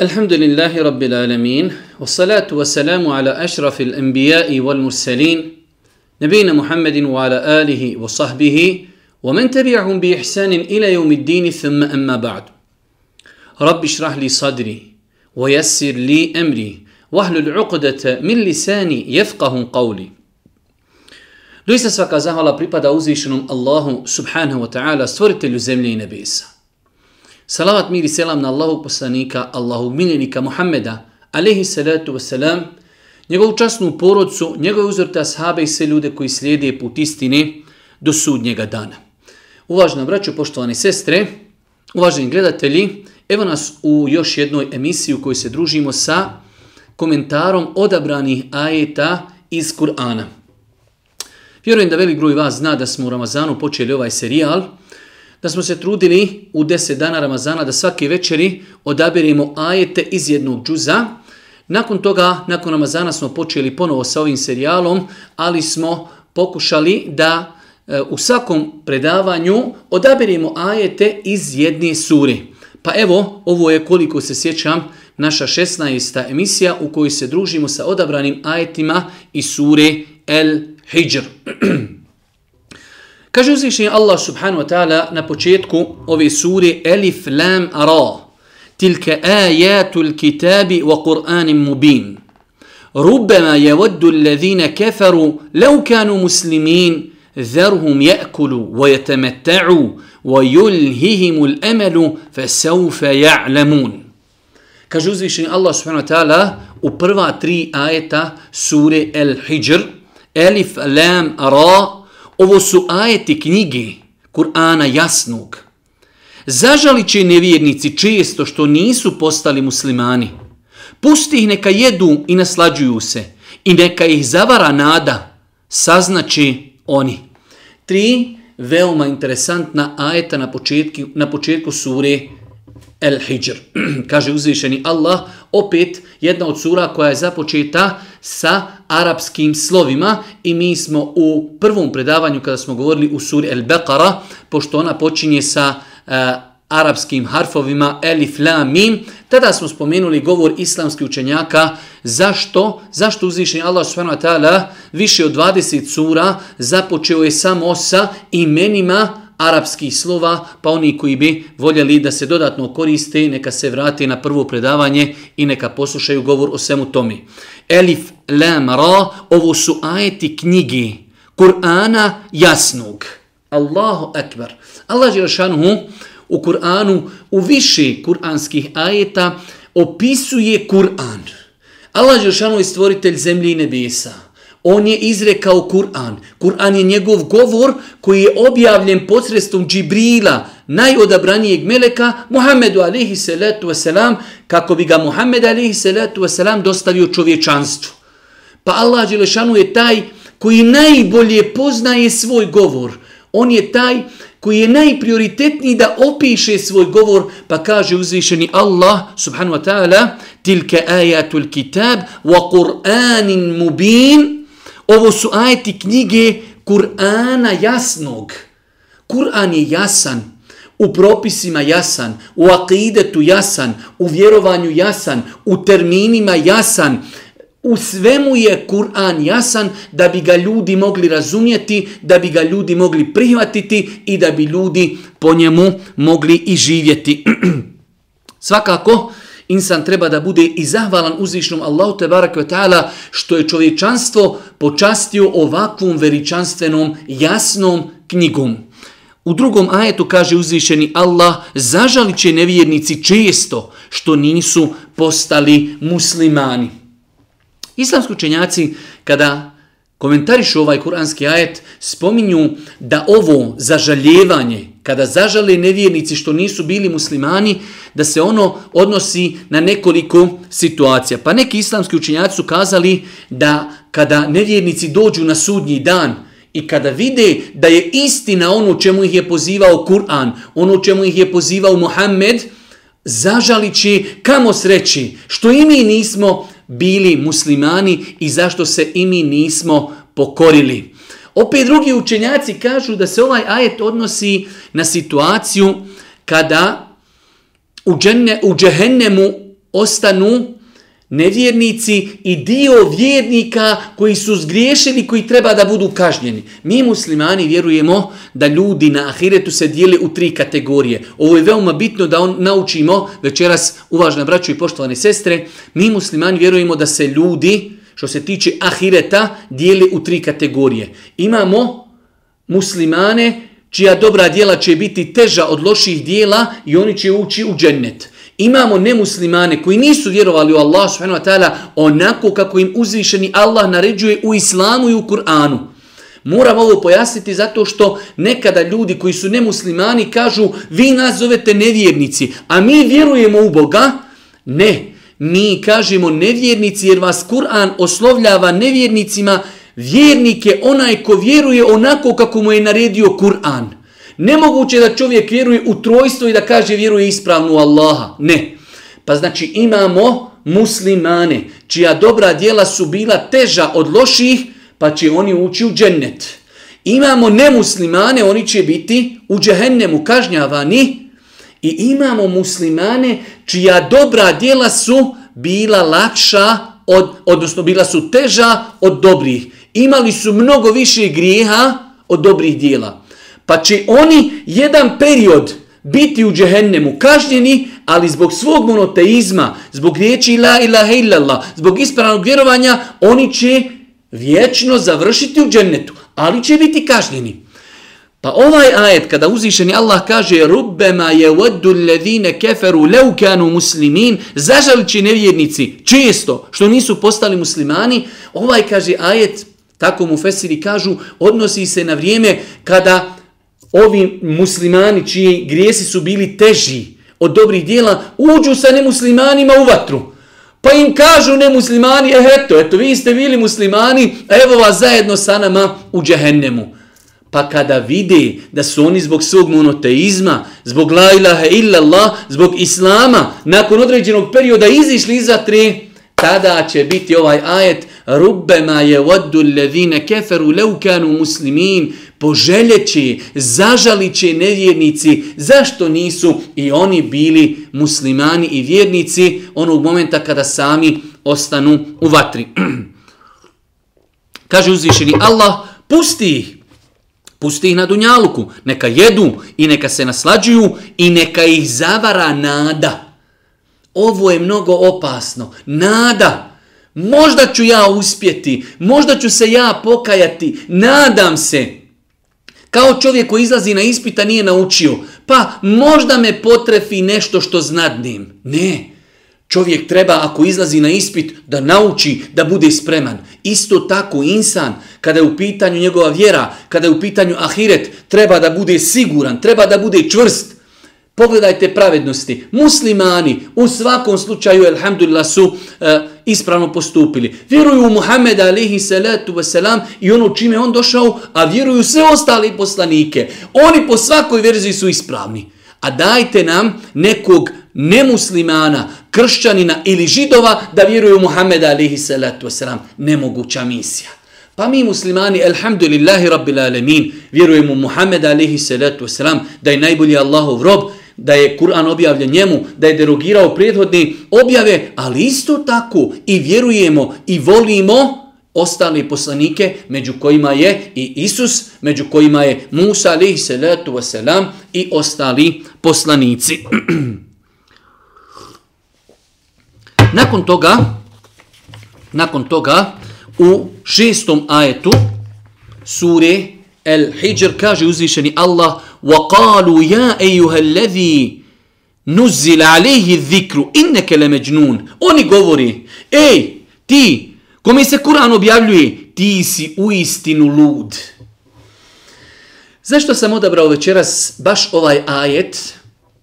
الحمد لله رب العالمين والصلاة والسلام على أشرف الأنبياء والمرسلين نبينا محمد وعلى آله وصحبه ومن تبعهم بإحسان إلى يوم الدين ثم أما بعد رب اشرح لي صدري ويسر لي أمري واهل العقدة من لساني يفقه قولي دويسة svaka zahvala pripada uzvišenom Allahu subhanahu wa ta'ala, stvoritelju zemlje i Salavat miri selam na Allahu poslanika, Allahu miljenika Muhammeda, alihi salatu wasalam, njegovu časnu porodcu, njegove uzorte ashaabe i sve ljude koji slijede put istine do sudnjega dana. Uvažna braću, poštovane sestre, uvaženi gledatelji, evo nas u još jednoj emisiji u kojoj se družimo sa komentarom odabranih ajeta iz Kur'ana. Vjerujem da velik broj vas zna da smo u Ramazanu počeli ovaj serijal – da smo se trudili u 10 dana Ramazana da svake večeri odabirimo ajete iz jednog džuza. Nakon toga, nakon Ramazana smo počeli ponovo sa ovim serijalom, ali smo pokušali da eh, u svakom predavanju odabirimo ajete iz jedne suri. Pa evo, ovo je koliko se sjećam naša 16. emisija u kojoj se družimo sa odabranim ajetima iz sure El Hijr. Kaže uzvišenje Allah subhanahu wa ta'ala na početku ove sure Elif Lam Ara. Tilke ajatul kitabi wa Kur'anim mubin. Rubbema jevoddu allazina kefaru lau kanu muslimin ذرهم يأكلوا ويتمتعوا ويلههم الأمل فسوف يعلمون Kaže uzvišenje Allah subhanahu wa ta'ala u prva tri ajeta sure El Hijr, Elif, Lam, Ra, Ovo su ajeti knjige Kur'ana jasnog. Zažalit će nevjernici često što nisu postali muslimani. Pusti ih neka jedu i naslađuju se. I neka ih zavara nada, saznaći oni. Tri veoma interesantna ajeta na početku, na početku sure El Hijr. Kaže uzvišeni Allah, opet jedna od sura koja je započeta sa arapskim slovima i mi smo u prvom predavanju kada smo govorili u suri El Beqara, pošto ona počinje sa e, arapskim harfovima Elif La Mim, tada smo spomenuli govor islamskih učenjaka zašto, zašto uzvišenje Allah subhanahu wa ta'ala više od 20 sura započeo je samo sa imenima arapskih slova, pa oni koji bi voljeli da se dodatno koriste, neka se vrati na prvo predavanje i neka poslušaju govor o svemu tome. Elif lam ra, ovo su ajeti knjigi Kur'ana jasnog. Allahu akbar. Allah Želšanuhu u Kur'anu u više kur'anskih ajeta opisuje Kur'an. Allah Želšanuhu je stvoritelj zemlji i nebesa. On je izrekao Kur'an. Kur'an je njegov govor koji je objavljen posredstvom Džibrila, najodabranijeg meleka, Muhammedu alihi salatu wasalam, kako bi ga Muhammed alihi salatu wasalam dostavio čovječanstvu. Pa Allah Đelešanu je taj koji najbolje poznaje svoj govor. On je taj koji je najprioritetniji da opiše svoj govor, pa kaže uzvišeni Allah, subhanu wa ta'ala, tilke ajatul kitab, wa kur'anin mubin, ovo su ajeti knjige Kur'ana jasnog. Kur'an je jasan, u propisima jasan, u akidetu jasan, u vjerovanju jasan, u terminima jasan, U svemu je Kur'an jasan da bi ga ljudi mogli razumjeti, da bi ga ljudi mogli prihvatiti i da bi ljudi po njemu mogli i živjeti. Svakako, insan treba da bude i zahvalan uzvišnom Allahu te barakve ta'ala što je čovječanstvo počastio ovakvom veličanstvenom jasnom knjigom. U drugom ajetu kaže uzvišeni Allah, zažalit će nevjernici često što nisu postali muslimani. Islamski učenjaci kada komentarišu ovaj kuranski ajet spominju da ovo zažaljevanje, kada zažale nevjernici što nisu bili muslimani, da se ono odnosi na nekoliko situacija. Pa neki islamski učenjaci su kazali da kada nevjernici dođu na sudnji dan, I kada vide da je istina ono čemu ih je pozivao Kur'an, ono čemu ih je pozivao Muhammed, zažalići kamo sreći što i mi nismo bili muslimani i zašto se i mi nismo pokorili. Opet drugi učenjaci kažu da se ovaj ajet odnosi na situaciju kada u, džene, u džehennemu ostanu nevjernici i dio vjernika koji su zgriješili, koji treba da budu kažnjeni. Mi muslimani vjerujemo da ljudi na ahiretu se dijeli u tri kategorije. Ovo je veoma bitno da on naučimo, večeras, uvažna braću i poštovane sestre, mi muslimani vjerujemo da se ljudi, što se tiče ahireta, dijeli u tri kategorije. Imamo muslimane čija dobra dijela će biti teža od loših dijela i oni će ući u džennet imamo nemuslimane koji nisu vjerovali u Allah subhanahu wa ta'ala onako kako im uzvišeni Allah naređuje u islamu i u Kur'anu. Moram ovo pojasniti zato što nekada ljudi koji su nemuslimani kažu vi nas zovete nevjernici, a mi vjerujemo u Boga. Ne, mi kažemo nevjernici jer vas Kur'an oslovljava nevjernicima, vjernik je onaj ko vjeruje onako kako mu je naredio Kur'an. Nemoguće da čovjek vjeruje u trojstvo i da kaže vjeruje ispravno u Allaha. Ne. Pa znači imamo muslimane čija dobra djela su bila teža od loših, pa će oni ući u džennet. Imamo nemuslimane, oni će biti u džehennemu kažnjavani. I imamo muslimane čija dobra djela su bila lakša, od, odnosno bila su teža od dobrih. Imali su mnogo više grijeha od dobrih djela pa će oni jedan period biti u džehennemu kažnjeni, ali zbog svog monoteizma, zbog riječi la ilaha illallah, zbog ispravnog vjerovanja, oni će vječno završiti u džennetu, ali će biti kažnjeni. Pa ovaj ajet kada uzvišeni Allah kaže rubbema je waddu alladhina kafaru law kanu muslimin zažalči nevjernici često što nisu postali muslimani ovaj kaže ajet tako mu fesiri kažu odnosi se na vrijeme kada ovi muslimani čiji grijesi su bili teži od dobrih dijela, uđu sa nemuslimanima u vatru. Pa im kažu nemuslimani, eh, eto, eto, vi ste bili muslimani, a evo vas zajedno sa nama u džehennemu. Pa kada vide da su oni zbog svog monoteizma, zbog la ilaha illallah, zbog islama, nakon određenog perioda izišli iz vatre, tada će biti ovaj ajet rubbema je vodu ljedine keferu leukanu muslimin poželjeći, zažalići nevjernici zašto nisu i oni bili muslimani i vjernici onog momenta kada sami ostanu u vatri. Kaže uzvišeni Allah, pusti ih, pusti ih na dunjaluku, neka jedu i neka se naslađuju i neka ih zavara nada. Na ovo je mnogo opasno. Nada, možda ću ja uspjeti, možda ću se ja pokajati, nadam se. Kao čovjek koji izlazi na ispita nije naučio, pa možda me potrefi nešto što znadnim. Ne, čovjek treba ako izlazi na ispit da nauči da bude spreman. Isto tako insan kada je u pitanju njegova vjera, kada je u pitanju ahiret, treba da bude siguran, treba da bude čvrst. Pogledajte pravednosti. Muslimani u svakom slučaju, elhamdulillah, su e, ispravno postupili. Vjeruju u Muhammed alihi salatu wasalam i ono čime on došao, a vjeruju sve ostali poslanike. Oni po svakoj verziji su ispravni. A dajte nam nekog nemuslimana, kršćanina ili židova da vjeruju u Muhammed alihi salatu wasalam. Nemoguća misija. Pa mi muslimani, elhamdulillahi rabbil alemin, vjerujemo u Muhammed alihi salatu wasalam da je najbolji Allahov rob, da je Kur'an objavljen njemu, da je derogirao prijedhodne objave, ali isto tako i vjerujemo i volimo ostale poslanike među kojima je i Isus, među kojima je Musa alaihi salatu wasalam i ostali poslanici. nakon toga, nakon toga, u šestom ajetu sure El Hijr kaže uzvišeni Allah wa qalu ja ejuha allazi nuzila alayhi dhikru innaka la majnun oni govori ej ti kome se Kur'an objavljuje ti si u istinu lud Zašto sam odabrao večeras baš ovaj ajet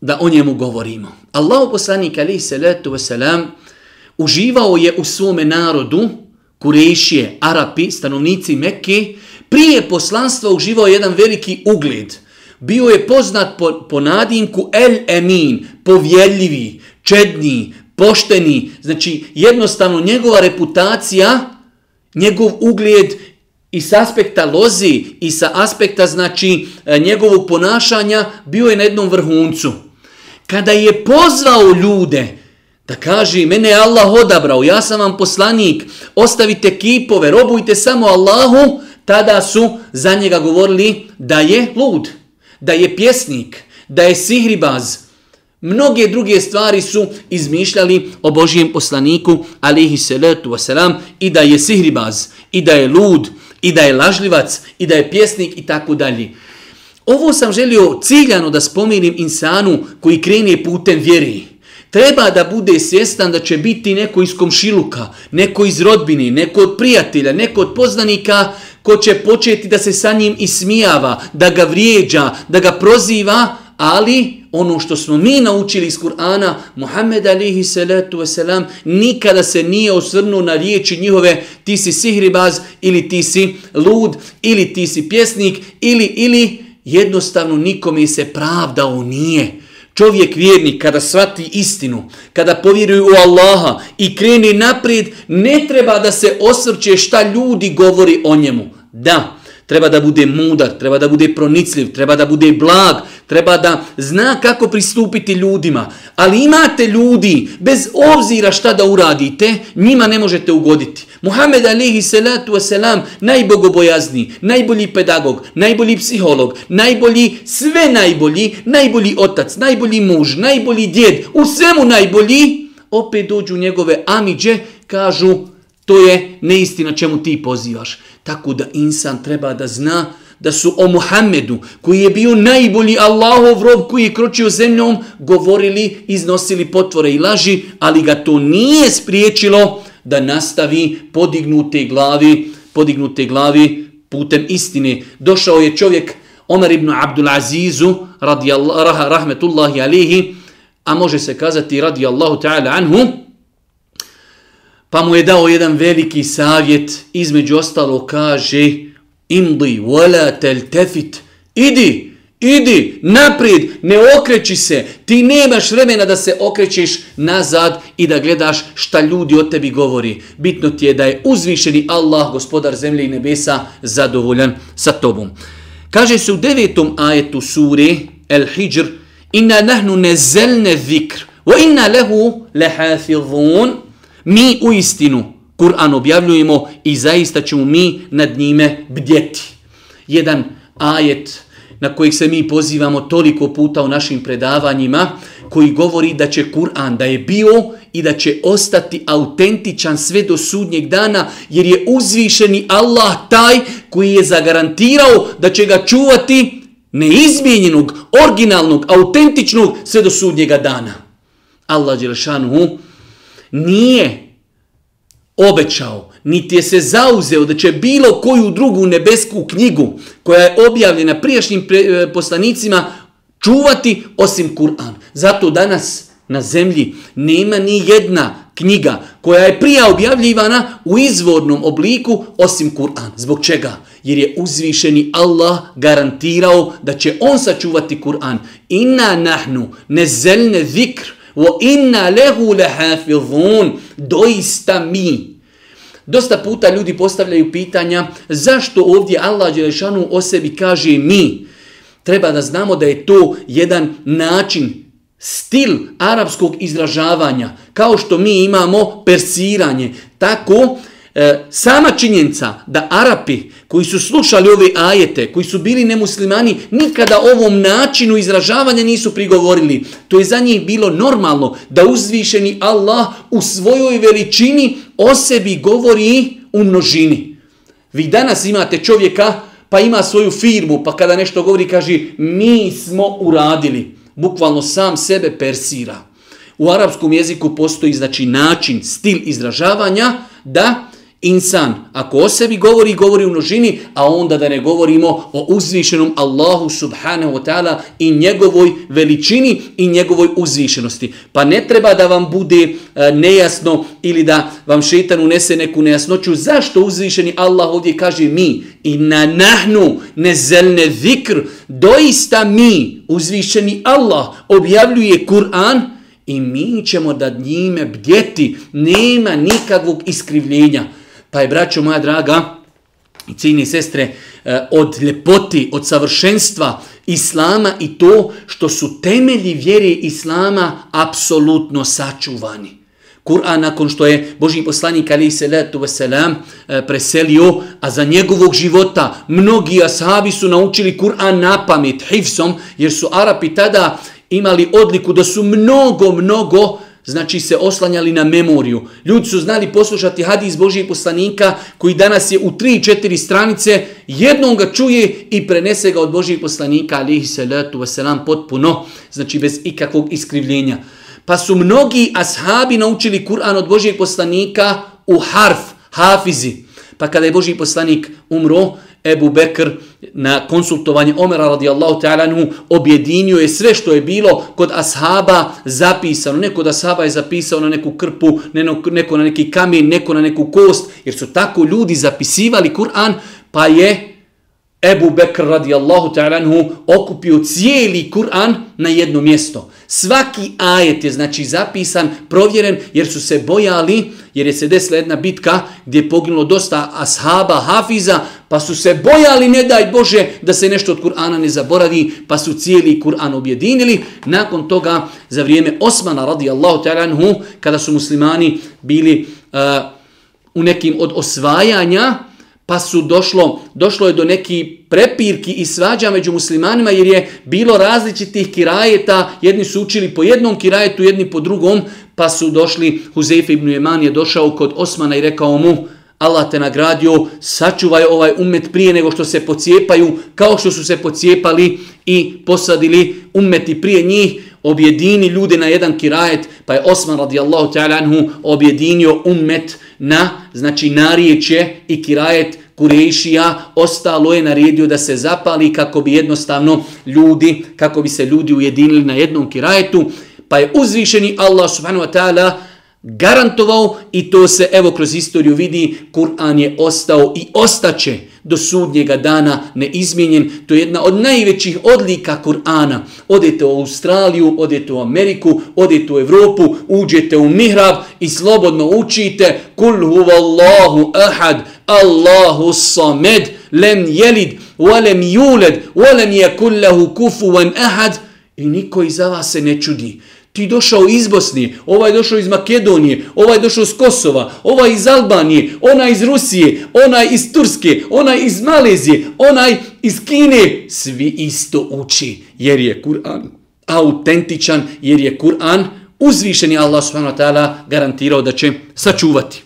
da o njemu govorimo Allahu poslanik ali salatu ve selam uživao je u svome narodu Kurešije, Arapi, stanovnici Mekke, Prije poslanstva uživao jedan veliki ugled. Bio je poznat po, po nadimku El Emin, povjeljivi, čedni, pošteni. Znači, jednostavno, njegova reputacija, njegov ugled i sa aspekta lozi i sa aspekta, znači, e, njegovog ponašanja, bio je na jednom vrhuncu. Kada je pozvao ljude da kaže, mene je Allah odabrao, ja sam vam poslanik, ostavite kipove, robujte samo Allahu, tada su za njega govorili da je lud, da je pjesnik, da je sihribaz. Mnoge druge stvari su izmišljali o Božijem poslaniku, alihi salatu wasalam, i da je sihribaz, i da je lud, i da je lažljivac, i da je pjesnik, i tako dalje. Ovo sam želio ciljano da spominim insanu koji krenje putem vjeri. Treba da bude svjestan da će biti neko iz komšiluka, neko iz rodbine, neko od prijatelja, neko od poznanika, ko će početi da se sa njim ismijava, da ga vrijeđa, da ga proziva, ali ono što smo mi naučili iz Kur'ana, Muhammed alihi salatu wasalam, nikada se nije osvrnuo na riječi njihove ti si sihribaz ili ti si lud ili ti si pjesnik ili, ili jednostavno nikome se pravdao nije. Čovjek vjernik kada svati istinu, kada povjeruje u Allaha i kreni naprijed, ne treba da se osvrće šta ljudi govori o njemu. Da, treba da bude mudar, treba da bude pronicljiv, treba da bude blag, treba da zna kako pristupiti ljudima. Ali imate ljudi, bez obzira šta da uradite, njima ne možete ugoditi. Muhammed alihi salatu wasalam, najbogobojazni, najbolji pedagog, najbolji psiholog, najbolji, sve najbolji, najbolji otac, najbolji muž, najbolji djed, u svemu najbolji, opet dođu njegove amiđe, kažu, to je neistina čemu ti pozivaš. Tako da insan treba da zna da su o Muhammedu, koji je bio najbolji Allahov rob koji je kročio zemljom, govorili, iznosili potvore i laži, ali ga to nije spriječilo da nastavi podignute glavi, podignute glavi putem istine. Došao je čovjek Omer ibn Abdul Azizu, radi Allah, rahmetullahi alihi, a može se kazati radi Allahu ta'ala anhu, Pa mu je dao jedan veliki savjet, između ostalo kaže Imdi, wala tel tefit, idi, idi, naprijed, ne okreći se, ti nemaš vremena da se okrećeš nazad i da gledaš šta ljudi o tebi govori. Bitno ti je da je uzvišeni Allah, gospodar zemlje i nebesa, zadovoljan sa tobom. Kaže se u devetom ajetu suri, El Hijr, inna nahnu nezelne zikr, wa inna lehu lehafidhun, Mi u istinu Kur'an objavljujemo i zaista ćemo mi nad njime bdjeti. Jedan ajet na kojeg se mi pozivamo toliko puta u našim predavanjima, koji govori da će Kur'an da je bio i da će ostati autentičan sve do sudnjeg dana, jer je uzvišeni Allah taj koji je zagarantirao da će ga čuvati neizmijenjenog, originalnog, autentičnog sve do sudnjega dana. Allah Đelšanu nije obećao, niti je se zauzeo da će bilo koju drugu nebesku knjigu koja je objavljena priješnjim e, poslanicima čuvati osim Kur'an. Zato danas na zemlji nema ni jedna knjiga koja je prija objavljivana u izvornom obliku osim Kur'an. Zbog čega? Jer je uzvišeni Allah garantirao da će on sačuvati Kur'an. Inna nahnu nezelne zikr, wa inna lahu lahafizun doista mi Dosta puta ljudi postavljaju pitanja zašto ovdje Allah Đelešanu o sebi kaže mi. Treba da znamo da je to jedan način, stil arapskog izražavanja. Kao što mi imamo persiranje, tako E, sama činjenica da Arapi koji su slušali ove ajete, koji su bili nemuslimani, nikada ovom načinu izražavanja nisu prigovorili. To je za njih bilo normalno da uzvišeni Allah u svojoj veličini o sebi govori u množini. Vi danas imate čovjeka pa ima svoju firmu, pa kada nešto govori kaže mi smo uradili. Bukvalno sam sebe persira. U arapskom jeziku postoji znači način, stil izražavanja da Insan, ako o sebi govori, govori u množini, a onda da ne govorimo o uzvišenom Allahu subhanahu wa ta'ala i njegovoj veličini i njegovoj uzvišenosti. Pa ne treba da vam bude e, nejasno ili da vam šetan unese neku nejasnoću. Zašto uzvišeni Allah ovdje kaže mi i na nahnu ne zelne zikr, doista mi, uzvišeni Allah, objavljuje Kur'an, I mi ćemo da njime bdjeti, nema nikakvog iskrivljenja. Pa je, braćo moja draga, i cini sestre, e, od ljepoti, od savršenstva Islama i to što su temelji vjere Islama apsolutno sačuvani. Kur'an nakon što je Boži poslanik Ali Seletu Veselam e, preselio, a za njegovog života mnogi ashabi su naučili Kur'an na pamet, hifzom, jer su Arapi tada imali odliku da su mnogo, mnogo uh, Znači se oslanjali na memoriju. Ljudi su znali poslušati hadis Božijeg poslanika koji danas je u 3-4 stranice. Jednom ga čuje i prenese ga od Božijeg poslanika alihi salatu wasalam potpuno. Znači bez ikakvog iskrivljenja. Pa su mnogi ashabi naučili Kur'an od Božijeg poslanika u harf, hafizi. Pa kada je Božji poslanik umro, Ebu Bekr na konsultovanje Omera radijallahu ta'ala nu objedinio je sve što je bilo kod ashaba zapisano. Neko da ashaba je zapisao na neku krpu, neko na neki kamen, neko na neku kost, jer su tako ljudi zapisivali Kur'an, pa je Ebu Bekr radijallahu ta'ala anhu okupio cijeli Kur'an na jedno mjesto. Svaki ajet je znači zapisan, provjeren jer su se bojali, jer je se desila jedna bitka gdje je poginulo dosta ashaba, hafiza, pa su se bojali, ne daj Bože, da se nešto od Kur'ana ne zaboravi, pa su cijeli Kur'an objedinili. Nakon toga, za vrijeme Osmana radijallahu ta'ala anhu, kada su muslimani bili uh, u nekim od osvajanja, uh, pa su došlo, došlo je do neki prepirki i svađa među muslimanima jer je bilo različitih kirajeta, jedni su učili po jednom kirajetu, jedni po drugom, pa su došli, Huzef ibn Jeman je došao kod Osmana i rekao mu, Allah te nagradio, sačuvaj ovaj umet prije nego što se pocijepaju, kao što su se pocijepali i posadili umeti prije njih, objedini ljude na jedan kirajet, pa je Osman radijallahu ta'ala anhu objedinio ummet na, znači narijeće i kirajet Kurešija, ostalo je naredio da se zapali kako bi jednostavno ljudi, kako bi se ljudi ujedinili na jednom kirajetu, pa je uzvišeni Allah subhanahu wa ta'ala garantovao i to se evo kroz istoriju vidi, Kur'an je ostao i ostaće do sudnjega dana neizmjenjen. To je jedna od najvećih odlika Kur'ana. Odete u Australiju, odete u Ameriku, odete u Evropu, uđete u mihrab i slobodno učite Kul huvallahu ahad, Allahu samed, lem jelid, walem juled, walem je kullahu kufu ahad. I niko iza vas se ne čudi. Ti došao iz Bosne, ovaj došao iz Makedonije, ovaj došao iz Kosova, ovaj iz Albanije, onaj iz Rusije, onaj iz Turske, onaj iz Malezije, onaj iz Kine. Svi isto uči, jer je Kur'an autentičan, jer je Kur'an uzvišeni Allah subhanahu wa ta'ala garantirao da će sačuvati.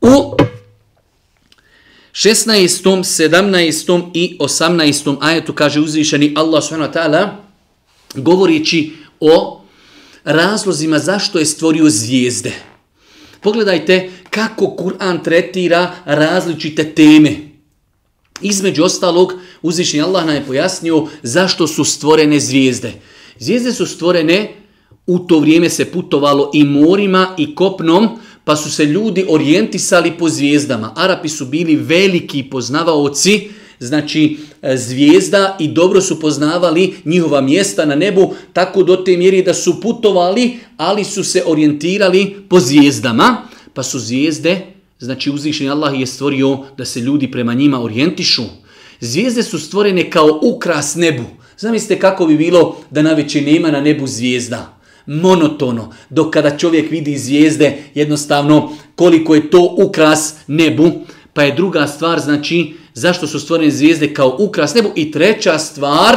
U 16., 17. i 18. ajetu kaže uzvišeni Allah subhanahu wa ta'ala govoreći o razlozima zašto je stvorio zvijezde. Pogledajte kako Kur'an tretira različite teme. Između ostalog, uzvišnji Allah nam je pojasnio zašto su stvorene zvijezde. Zvijezde su stvorene, u to vrijeme se putovalo i morima i kopnom, pa su se ljudi orijentisali po zvijezdama. Arapi su bili veliki poznavaoci zvijezde znači e, zvijezda i dobro su poznavali njihova mjesta na nebu, tako do te mjeri da su putovali, ali su se orijentirali po zvijezdama, pa su zvijezde, znači uzvišen Allah je stvorio da se ljudi prema njima orijentišu. Zvijezde su stvorene kao ukras nebu. Zamislite kako bi bilo da na nema na nebu zvijezda. Monotono. Dok kada čovjek vidi zvijezde, jednostavno koliko je to ukras nebu. Pa je druga stvar, znači, zašto su stvorene zvijezde kao ukras nebu. I treća stvar,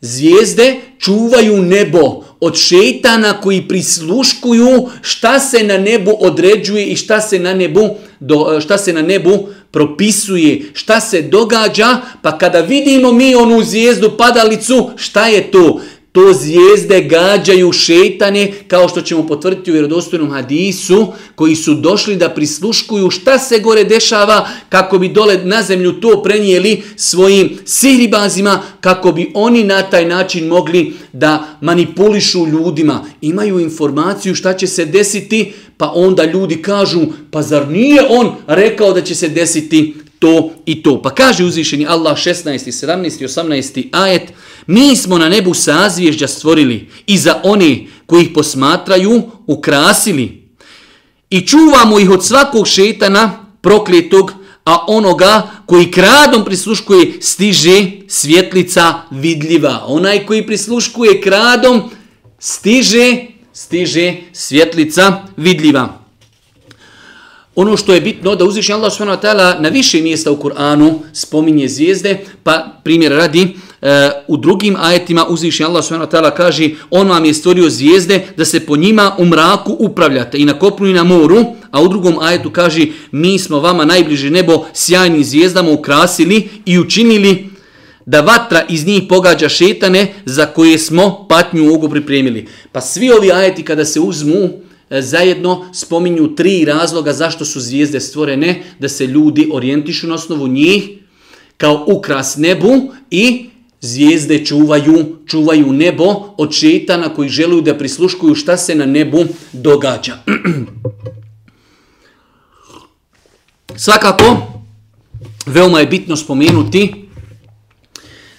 zvijezde čuvaju nebo od šeitana koji prisluškuju šta se na nebu određuje i šta se na nebu, do, šta se na nebu propisuje, šta se događa, pa kada vidimo mi onu zvijezdu padalicu, šta je to? to zvijezde gađaju šeitane, kao što ćemo potvrditi u vjerodostojnom hadisu, koji su došli da prisluškuju šta se gore dešava, kako bi dole na zemlju to prenijeli svojim sihribazima, kako bi oni na taj način mogli da manipulišu ljudima. Imaju informaciju šta će se desiti, pa onda ljudi kažu, pa zar nije on rekao da će se desiti to i to. Pa kaže uzvišeni Allah 16. 17. 18. ajet Mi smo na nebu sazvježdja stvorili i za one koji ih posmatraju ukrasili. I čuvamo ih od svakog šetana prokletog, a onoga koji kradom prisluškuje stiže svjetlica vidljiva. Onaj koji prisluškuje kradom stiže, stiže svjetlica vidljiva. Ono što je bitno da uzviše Allah subhanahu wa ta'ala na više mjesta u Kur'anu spominje zvijezde, pa primjer radi, e, u drugim ajetima uzviše Allah subhanahu wa ta'ala kaže on vam je stvorio zvijezde da se po njima u mraku upravljate i na kopnu i na moru, a u drugom ajetu kaže mi smo vama najbliže nebo sjajnim zvijezdama ukrasili i učinili da vatra iz njih pogađa šetane za koje smo patnju ugu pripremili. Pa svi ovi ajeti kada se uzmu, E, zajedno spominju tri razloga zašto su zvijezde stvorene, da se ljudi orijentišu na osnovu njih kao ukras nebu i zvijezde čuvaju, čuvaju nebo od šeitana koji želuju da prisluškuju šta se na nebu događa. Svakako, veoma je bitno spomenuti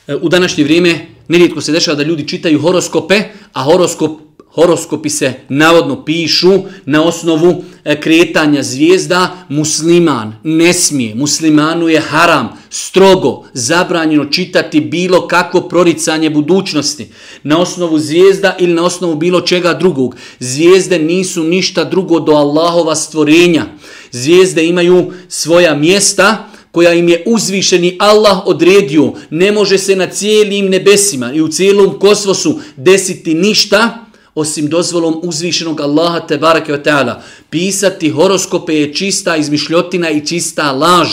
e, u današnje vrijeme Nerijetko se dešava da ljudi čitaju horoskope, a horoskop horoskopi se navodno pišu na osnovu e, kretanja zvijezda, musliman ne smije, muslimanu je haram, strogo, zabranjeno čitati bilo kakvo proricanje budućnosti na osnovu zvijezda ili na osnovu bilo čega drugog. Zvijezde nisu ništa drugo do Allahova stvorenja. Zvijezde imaju svoja mjesta, koja im je uzvišeni Allah odredio, ne može se na cijelim nebesima i u cijelom kosmosu desiti ništa, osim dozvolom uzvišenog Allaha te barake o teala. Pisati horoskope je čista izmišljotina i čista laž.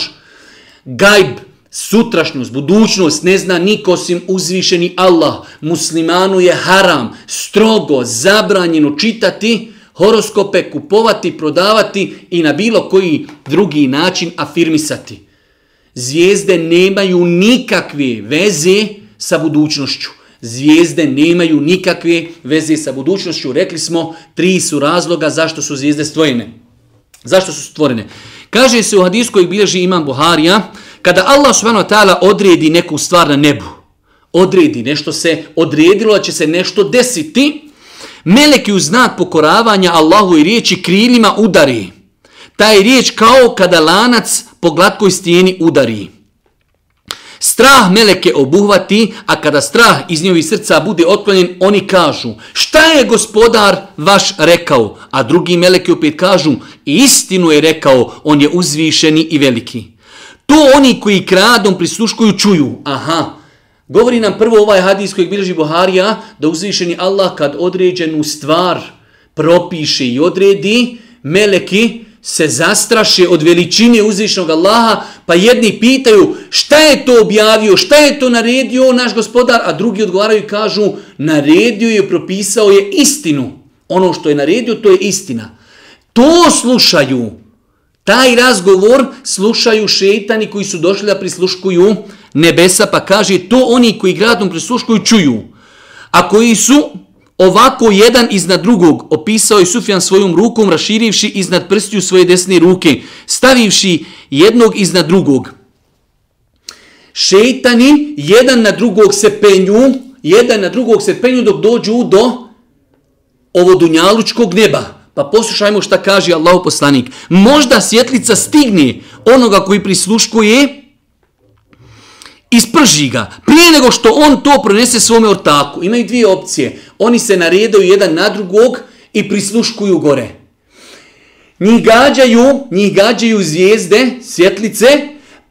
Gajb, sutrašnjost, budućnost ne zna niko osim uzvišeni Allah. Muslimanu je haram, strogo, zabranjeno čitati horoskope, kupovati, prodavati i na bilo koji drugi način afirmisati. Zvijezde nemaju nikakve veze sa budućnošću. Zvijezde nemaju nikakve veze sa budućnošću. Rekli smo, tri su razloga zašto su zvijezde stvojene. Zašto su stvorene? Kaže se u hadisu koji bilježi imam Buharija, kada Allah subhanahu wa ta'ala odredi neku stvar na nebu, odredi, nešto se odredilo, da će se nešto desiti, meleki u znak pokoravanja Allahu i riječi krilima udari. Taj riječ kao kada lanac po glatkoj stijeni udari. Strah meleke obuhvati, a kada strah iz njovi srca bude otklonjen, oni kažu, šta je gospodar vaš rekao? A drugi meleke opet kažu, istinu je rekao, on je uzvišeni i veliki. To oni koji kradom prisluškuju čuju, aha, govori nam prvo ovaj hadis kojeg bilježi Buharija, da uzvišeni Allah kad određenu stvar propiše i odredi, meleki, se zastraše od veličine uzvišnog Allaha, pa jedni pitaju šta je to objavio, šta je to naredio naš gospodar, a drugi odgovaraju i kažu naredio je, propisao je istinu. Ono što je naredio, to je istina. To slušaju, taj razgovor slušaju šetani koji su došli da prisluškuju nebesa, pa kaže to oni koji gradom prisluškuju čuju. A koji su, Ovako jedan iznad drugog opisao je Sufjan svojom rukom raširivši iznad prstiju svoje desne ruke, stavivši jednog iznad drugog. Šeitani jedan na drugog se penju, jedan na drugog se penju dok dođu do ovodunjalučkog neba. Pa poslušajmo šta kaže Allah poslanik. Možda svjetlica stigne onoga koji prisluškuje, isprži ga prije nego što on to prenese svome ortaku. Imaju dvije opcije. Oni se naredaju jedan na drugog i prisluškuju gore. Njih gađaju, njih gađaju zvijezde, svjetlice,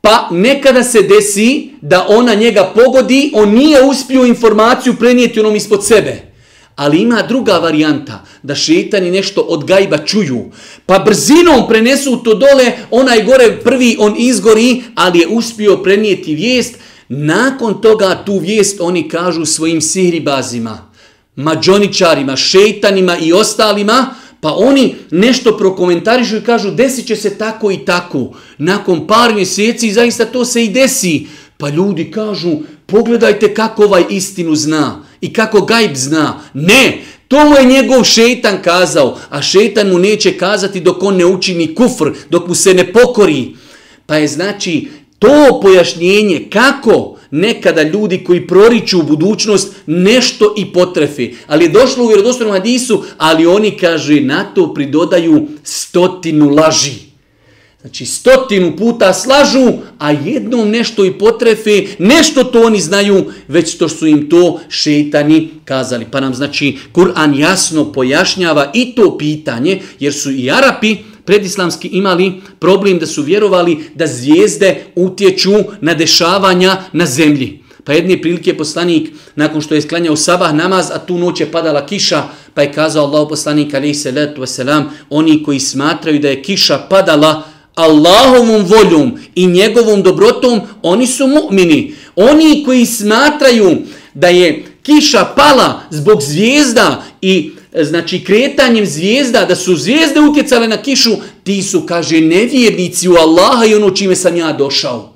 pa nekada se desi da ona njega pogodi, on nije uspio informaciju prenijeti onom ispod sebe. Ali ima druga varijanta, da šeitani nešto od gajba čuju, pa brzinom prenesu to dole, onaj gore prvi on izgori, ali je uspio prenijeti vijest, nakon toga tu vijest oni kažu svojim sihribazima, mađoničarima, šeitanima i ostalima, pa oni nešto prokomentarišu i kažu desit će se tako i tako. Nakon par mjeseci zaista to se i desi. Pa ljudi kažu, pogledajte kako ovaj istinu zna i kako gajb zna. Ne, to mu je njegov šeitan kazao, a šeitan mu neće kazati dok on ne učini kufr, dok mu se ne pokori. Pa je znači to pojašnjenje kako nekada ljudi koji proriču u budućnost nešto i potrefi. Ali je došlo u vjerodostojnom hadisu, ali oni kaže na to pridodaju stotinu laži. Znači stotinu puta slažu, a jednom nešto i potrefe, nešto to oni znaju, već to su im to šeitani kazali. Pa nam znači Kur'an jasno pojašnjava i to pitanje, jer su i Arapi predislamski imali problem da su vjerovali da zvijezde utječu na dešavanja na zemlji. Pa jedne prilike je poslanik, nakon što je sklanjao sabah namaz, a tu noć je padala kiša, pa je kazao Allah poslanik, ali se letu oni koji smatraju da je kiša padala, Allahovom voljom i njegovom dobrotom, oni su mu'mini. Oni koji smatraju da je kiša pala zbog zvijezda i e, znači kretanjem zvijezda, da su zvijezde utjecale na kišu, ti su, kaže, nevjernici u Allaha i ono čime sam ja došao.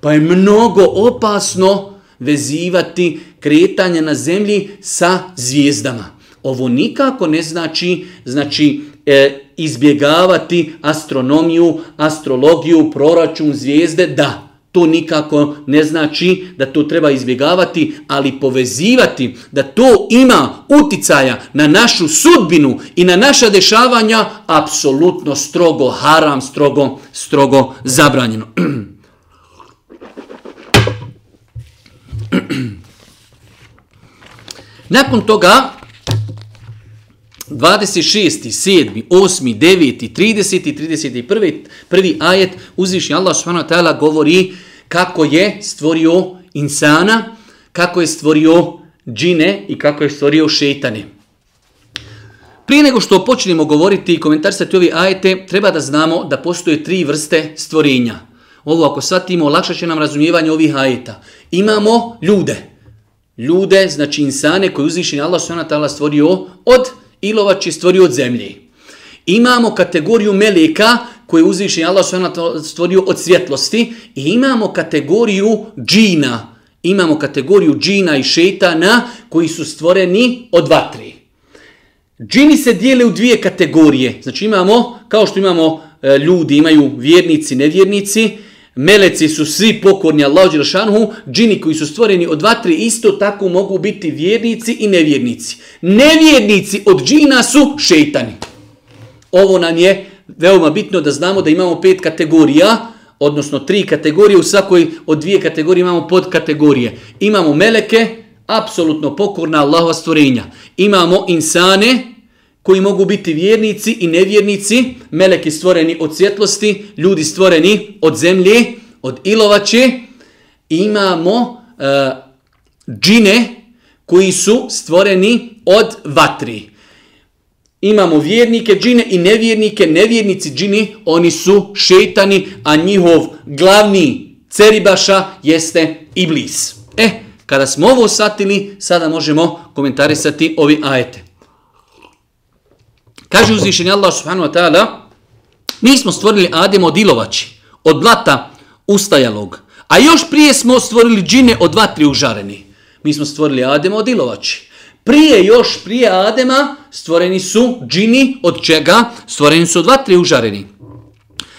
Pa je mnogo opasno vezivati kretanje na zemlji sa zvijezdama. Ovo nikako ne znači, znači, e, izbjegavati astronomiju, astrologiju, proračun zvijezde, da, to nikako ne znači da to treba izbjegavati, ali povezivati da to ima uticaja na našu sudbinu i na naša dešavanja, apsolutno strogo haram, strogo, strogo zabranjeno. Nakon toga, 26. 7. 8. 9. 30. 31. prvi ajet uzvišnji Allah subhanahu wa ta'ala govori kako je stvorio insana, kako je stvorio džine i kako je stvorio šeitane. Prije nego što počnemo govoriti i komentarstati ovi ajete, treba da znamo da postoje tri vrste stvorenja. Ovo ako shvatimo, lakše će nam razumijevanje ovih ajeta. Imamo ljude. Ljude, znači insane koje uzvišnji Allah subhanahu wa ta'ala stvorio od ilovači stvorio od zemlje. Imamo kategoriju meleka koje je uzvišen Allah stvorio od svjetlosti i imamo kategoriju džina. Imamo kategoriju džina i šetana koji su stvoreni od vatre. Džini se dijele u dvije kategorije. Znači imamo, kao što imamo e, ljudi, imaju vjernici, nevjernici, Meleci su svi pokorni Allahu Đelšanhu, džini koji su stvoreni od vatre isto tako mogu biti vjernici i nevjernici. Nevjernici od džina su šeitani. Ovo nam je veoma bitno da znamo da imamo pet kategorija, odnosno tri kategorije, u svakoj od dvije kategorije imamo podkategorije. Imamo meleke, apsolutno pokorna Allahova stvorenja. Imamo insane, koji mogu biti vjernici i nevjernici, meleki stvoreni od svjetlosti, ljudi stvoreni od zemlje, od ilovače, imamo e, džine koji su stvoreni od vatri. Imamo vjernike džine i nevjernike, nevjernici džini, oni su šetani, a njihov glavni ceribaša jeste Iblis. E, kada smo ovo satili, sada možemo komentarisati ovi ajete. Kaže uzvišeni Allah subhanahu wa ta'ala, mi smo stvorili Adem od ilovači, od blata ustajalog, a još prije smo stvorili džine od vatri užareni. Mi smo stvorili Adem od ilovači. Prije, još prije Adema, stvoreni su džini, od čega? Stvoreni su od vatri užareni.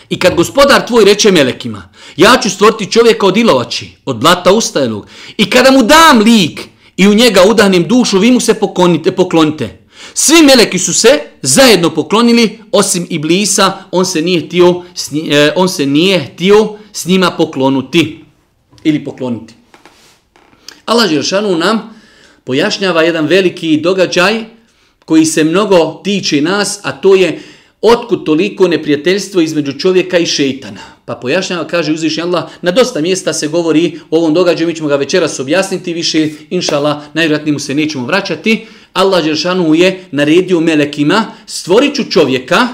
I kad gospodar tvoj reče melekima, ja ću stvoriti čovjeka od ilovači, od blata ustajalog, i kada mu dam lik i u njega udahnem dušu, vi mu se poklonite, poklonite. Svi meleki su se zajedno poklonili osim Iblisa, on se nije htio s, njim, e, on se nije htio s njima poklonuti ili pokloniti. Allah Žiršanu nam pojašnjava jedan veliki događaj koji se mnogo tiče nas, a to je otkud toliko neprijateljstvo između čovjeka i šeitana. Pa pojašnjava, kaže uzvišnji Allah, na dosta mjesta se govori o ovom događaju, mi ćemo ga večeras objasniti više, inšala, najvratnije mu se nećemo vraćati. Uh, Allah Đeršanu je naredio melekima, stvorit ću čovjeka,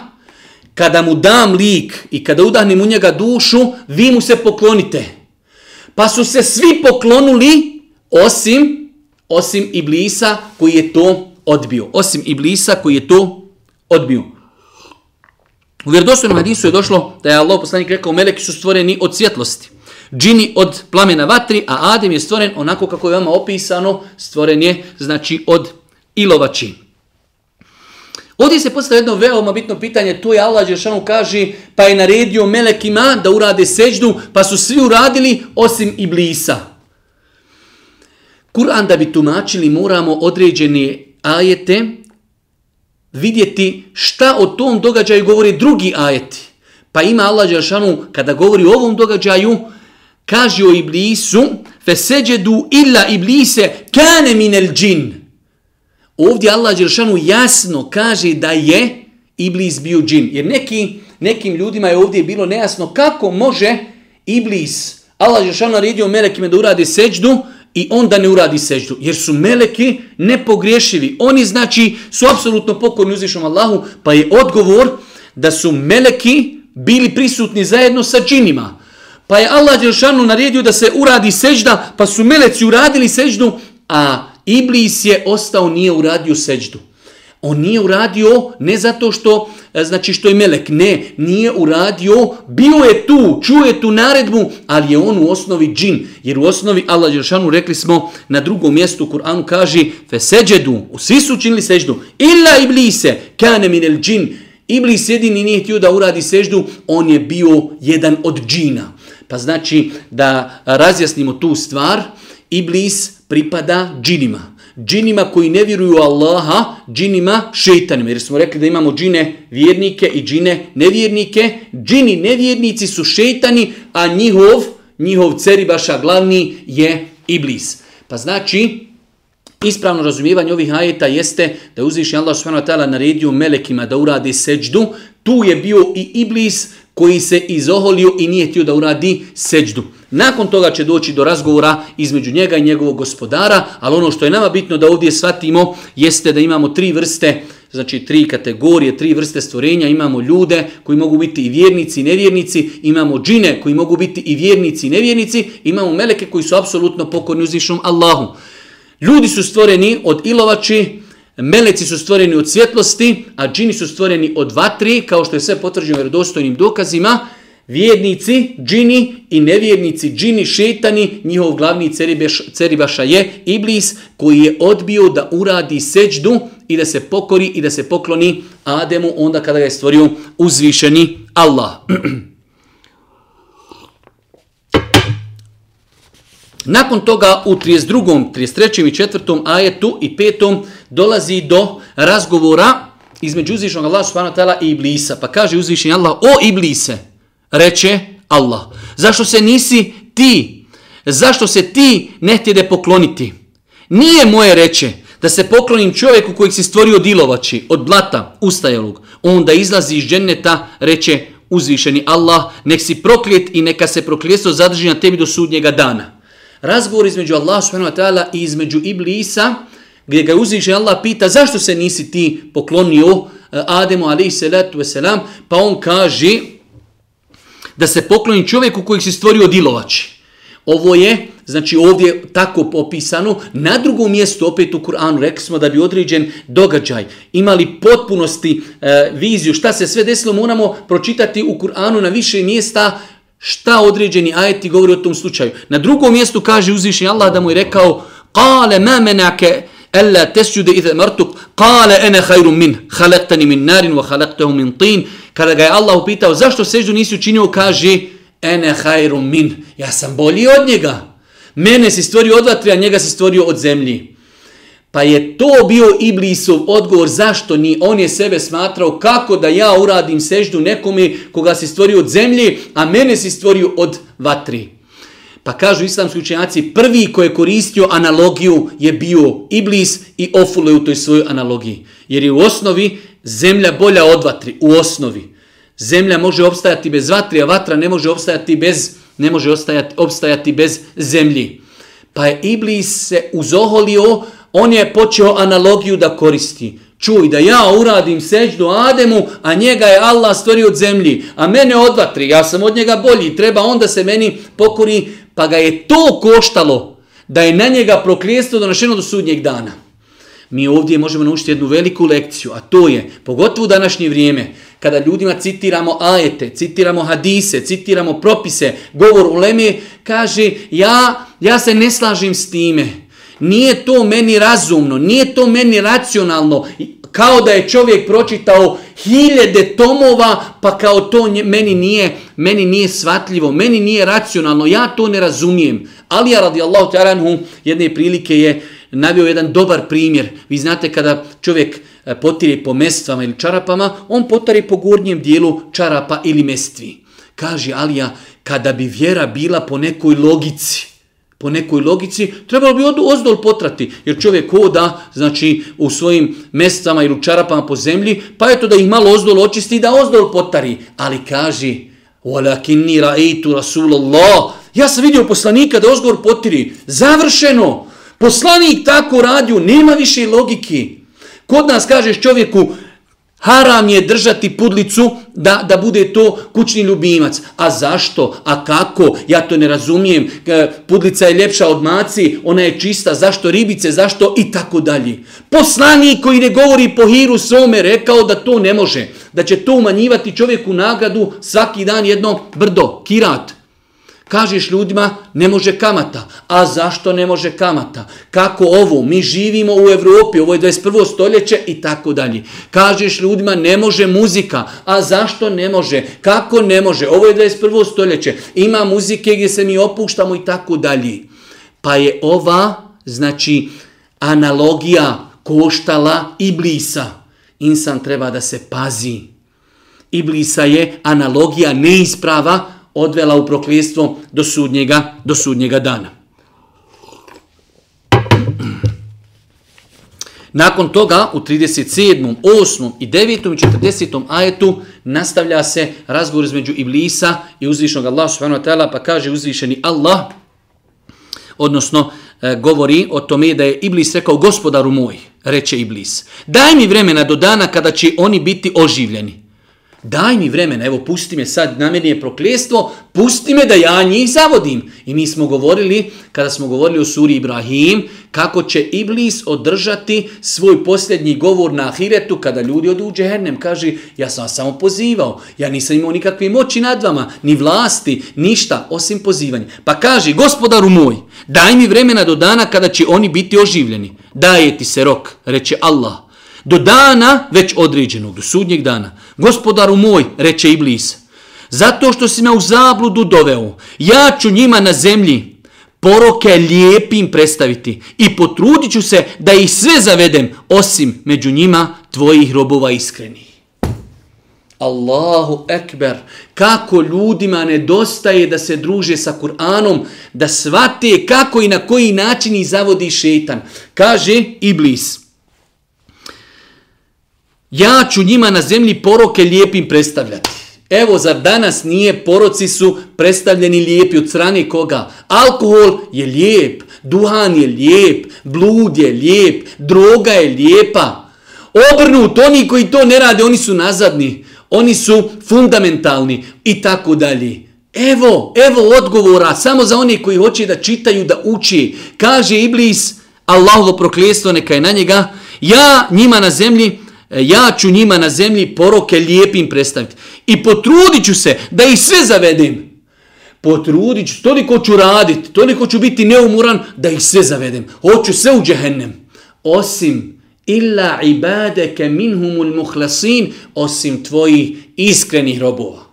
kada mu dam lik i kada udahnem u njega dušu, vi mu se poklonite. Pa su se svi poklonuli, osim, osim Iblisa koji je to odbio. Osim Iblisa koji je to odbio. U vjerodostojnom hadisu je došlo da je Allah poslanik rekao, meleki su stvoreni od svjetlosti. Džini od plamena vatri, a Adem je stvoren onako kako je vama opisano, stvoren je znači od i lovači. Ovdje se postavlja jedno veoma bitno pitanje, tu je Allah Đeršanu kaže, pa je naredio melekima da urade seđdu, pa su svi uradili osim Iblisa. Kur'an da bi tumačili moramo određene ajete vidjeti šta o tom događaju govori drugi ajeti. Pa ima Allah Đeršanu kada govori o ovom događaju, kaže o Iblisu, feseđedu illa Iblise kane minel džinn. Ovdje Allah Đeršanu jasno kaže da je Iblis bio džin. Jer neki, nekim ljudima je ovdje bilo nejasno kako može Iblis, Allah Đeršanu naredio Melekime da uradi seđdu i onda ne uradi seđdu. Jer su Meleki nepogriješivi. Oni znači su apsolutno pokorni uzvišom Allahu pa je odgovor da su Meleki bili prisutni zajedno sa džinima. Pa je Allah Đeršanu naredio da se uradi seđda pa su Meleci uradili seđdu a Iblis je ostao, nije uradio seđdu. On nije uradio ne zato što, e, znači što je melek, ne, nije uradio, bio je tu, čuje tu naredbu, ali je on u osnovi džin. Jer u osnovi Allah Đeršanu rekli smo na drugom mjestu u Kur'anu kaže fe seđedu, svi su učinili seđdu, illa iblise, kane minel džin. Iblis jedini nije htio da uradi seđdu, on je bio jedan od džina. Pa znači da razjasnimo tu stvar, Iblis pripada džinima. Džinima koji ne vjeruju Allaha, džinima šeitanima. Jer smo rekli da imamo džine vjernike i džine nevjernike. Džini nevjernici su šeitani, a njihov, njihov ceribaša glavni je iblis. Pa znači, ispravno razumijevanje ovih ajeta jeste da uzviši Allah s.w.t. na rediju melekima da uradi seđdu. Tu je bio i iblis koji se izoholio i nije tio da uradi seđdu. Nakon toga će doći do razgovora između njega i njegovog gospodara, ali ono što je nama bitno da ovdje shvatimo jeste da imamo tri vrste, znači tri kategorije, tri vrste stvorenja, imamo ljude koji mogu biti i vjernici i nevjernici, imamo džine koji mogu biti i vjernici i nevjernici, imamo meleke koji su apsolutno pokorni uzvišnom Allahu. Ljudi su stvoreni od ilovači, meleci su stvoreni od svjetlosti, a džini su stvoreni od vatri, kao što je sve potvrđeno vjerodostojnim dokazima, Vjernici, džini i nevjernici, džini, šetani, njihov glavni ceribaša je Iblis koji je odbio da uradi seđdu i da se pokori i da se pokloni Ademu onda kada ga je stvorio uzvišeni Allah. Nakon toga u 32., 33. i 4. ajetu i 5. dolazi do razgovora između uzvišenog Allah subhanahu wa ta'ala i Iblisa. Pa kaže uzvišeni Allah, o Iblise, reče Allah. Zašto se nisi ti, zašto se ti ne htjede pokloniti? Nije moje reče da se poklonim čovjeku kojeg si stvorio dilovači, od blata, ustajalog. Onda izlazi iz dženneta, reče uzvišeni Allah, nek si prokljet i neka se prokljestvo zadrži na tebi do sudnjega dana. Razgovor između Allah s.w.t. i između Iblisa, gdje ga uzvišeni Allah pita zašto se nisi ti poklonio eh, Ademu alaihi salatu wasalam, pa on kaže, da se pokloni čovjeku kojeg si stvorio dilovači. Ovo je, znači ovdje tako popisano, na drugom mjestu opet u Kur'anu rekli smo da bi određen događaj imali potpunosti e, viziju šta se sve desilo, moramo pročitati u Kur'anu na više mjesta šta određeni ajeti govori o tom slučaju. Na drugom mjestu kaže uzvišenje Allah da mu je rekao Kale ma menake ألا تسجد إذا أمرتك قال أنا خير منه خلقتني من نار وخلقته من طين kada ga je Allah upitao zašto seždu nisi učinio kaže ene hajrum min ja sam bolji od njega mene si stvorio od vatre a njega si stvorio od zemlji pa je to bio Iblisov odgovor zašto ni on je sebe smatrao kako da ja uradim seždu nekome koga si stvorio od zemlji a mene si stvorio od vatre Pa kažu islamski učenjaci, prvi koji je koristio analogiju je bio Iblis i ofule u toj svojoj analogiji. Jer je u osnovi zemlja bolja od vatri, u osnovi. Zemlja može opstajati bez vatri, a vatra ne može opstajati bez, ne može ostajati, opstajati bez zemlji. Pa je Iblis se uzoholio, on je počeo analogiju da koristi. Čuj, da ja uradim seđu Ademu, a njega je Allah stvorio od zemlji, a mene od vatri, ja sam od njega bolji, treba onda se meni pokori pa ga je to koštalo da je na njega prokljestvo donošeno do sudnjeg dana. Mi ovdje možemo naučiti jednu veliku lekciju, a to je, pogotovo u današnje vrijeme, kada ljudima citiramo ajete, citiramo hadise, citiramo propise, govor u Leme, kaže, ja, ja se ne slažim s time. Nije to meni razumno, nije to meni racionalno, kao da je čovjek pročitao hiljede tomova, pa kao to nje, meni nije meni nije svatljivo, meni nije racionalno, ja to ne razumijem. Ali ja radi Allahu taranhu jedne prilike je navio jedan dobar primjer. Vi znate kada čovjek eh, potire po mestvama ili čarapama, on potari po gornjem dijelu čarapa ili mestvi. Kaže Alija, kada bi vjera bila po nekoj logici, po nekoj logici, trebalo bi odu ozdol potrati, jer čovjek koda, znači u svojim mjesecama ili u čarapama po zemlji, pa je to da ih malo ozdol očisti i da ozdol potari. Ali kaži, Walakin ni ra'aytu Rasulullah. Ja sam vidio poslanika da ozgor potiri. Završeno. Poslanik tako radio, nema više logike. Kod nas kažeš čovjeku, Haram je držati pudlicu da, da bude to kućni ljubimac. A zašto? A kako? Ja to ne razumijem. E, pudlica je ljepša od maci, ona je čista. Zašto ribice? Zašto? I tako dalje. Poslani koji ne govori po hiru svome rekao da to ne može. Da će to umanjivati čovjeku nagradu svaki dan jedno brdo, kirat. Kažeš ljudima, ne može kamata. A zašto ne može kamata? Kako ovo? Mi živimo u Evropi, ovo je 21. stoljeće i tako dalje. Kažeš ljudima, ne može muzika. A zašto ne može? Kako ne može? Ovo je 21. stoljeće. Ima muzike gdje se mi opuštamo i tako dalje. Pa je ova, znači, analogija koštala Iblisa. Insan treba da se pazi. Iblisa je analogija neisprava, odvela u prokljestvo do sudnjega, do sudnjega dana. Nakon toga u 37., 8. i 9. i 40. ajetu nastavlja se razgovor između Iblisa i uzvišenog Allaha subhanahu wa ta'ala, pa kaže uzvišeni Allah, odnosno e, govori o tome da je Iblis rekao gospodaru moj, reče Iblis, daj mi vremena do dana kada će oni biti oživljeni. Daj mi vremena, evo pusti me sad, na meni je prokljestvo, pusti me da ja njih zavodim. I mi smo govorili, kada smo govorili o suri Ibrahim, kako će Iblis održati svoj posljednji govor na Ahiretu kada ljudi odu u Džehennem. Kaže, ja sam vas samo pozivao, ja nisam imao nikakve moći nad vama, ni vlasti, ništa, osim pozivanja. Pa kaže, gospodaru moj, daj mi vremena do dana kada će oni biti oživljeni. Daje ti se rok, reče Allah do dana već određenog, do sudnjeg dana. Gospodaru moj, reče Iblis, zato što si me u zabludu doveo, ja ću njima na zemlji poroke lijepim predstaviti i potrudit ću se da ih sve zavedem, osim među njima tvojih robova iskrenih. Allahu ekber, kako ljudima nedostaje da se druže sa Kur'anom, da shvate kako i na koji način ih zavodi šeitan. Kaže Iblis, Ja ću njima na zemlji poroke lijepim predstavljati. Evo, za danas nije, poroci su predstavljeni lijepi od strane koga? Alkohol je lijep, duhan je lijep, blud je lijep, droga je lijepa. Obrnut, oni koji to ne rade, oni su nazadni, oni su fundamentalni i tako dalje. Evo, evo odgovora, samo za one koji hoće da čitaju, da uči. Kaže Iblis, Allahovo proklijestvo neka je na njega, ja njima na zemlji poroke E, ja ću njima na zemlji poroke lijepim predstaviti. I potrudit ću se da ih sve zavedem. Potrudit ću, toliko ću raditi, toliko ću biti neumuran da ih sve zavedem. Hoću sve u džehennem. Osim illa ibadeke minhumul muhlasin, osim tvojih iskrenih robova.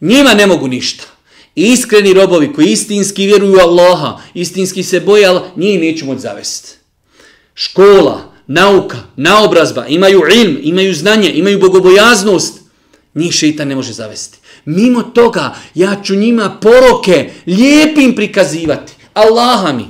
Njima ne mogu ništa. Iskreni robovi koji istinski vjeruju Allaha, istinski se boje, ali njih neću moći zavesti. Škola, nauka, naobrazba, imaju ilm, imaju znanje, imaju bogobojaznost, njih šeitan ne može zavesti. Mimo toga, ja ću njima poroke lijepim prikazivati. Allaha mi.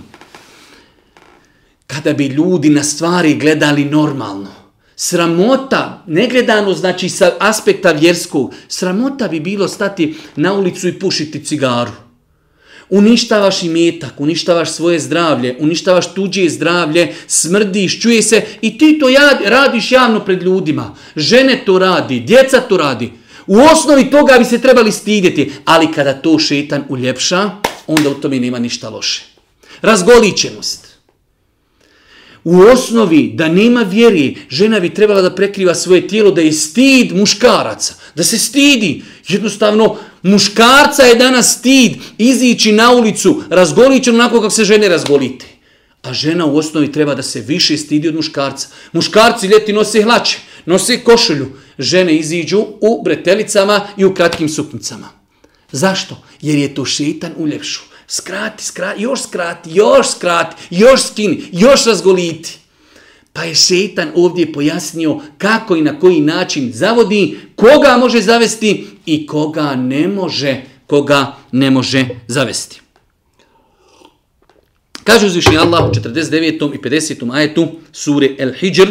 Kada bi ljudi na stvari gledali normalno, sramota, negledano znači sa aspekta vjerskog, sramota bi bilo stati na ulicu i pušiti cigaru uništavaš i metak, uništavaš svoje zdravlje, uništavaš tuđe zdravlje, smrdiš, čuje se i ti to radiš javno pred ljudima. Žene to radi, djeca to radi. U osnovi toga bi se trebali stidjeti, ali kada to šetan uljepša, onda u tome nema ništa loše. Razgolićenost. U osnovi da nema vjeri, žena bi trebala da prekriva svoje tijelo, da je stid muškaraca, da se stidi. Jednostavno, Muškarca je danas stid izići na ulicu, razgolit će onako kako se žene razgolite. A žena u osnovi treba da se više stidi od muškarca. Muškarci ljeti nose hlače, nose košulju. Žene iziđu u bretelicama i u kratkim suknicama. Zašto? Jer je to šetan u ljepšu. Skrati, skrati, još skrati, još skrati, još skini, još razgoliti. Pa je šetan ovdje pojasnio kako i na koji način zavodi, koga može zavesti i koga ne može, koga ne može zavesti. Kaže uzvišnji Allah u 49. i 50. ajetu sure El Hijr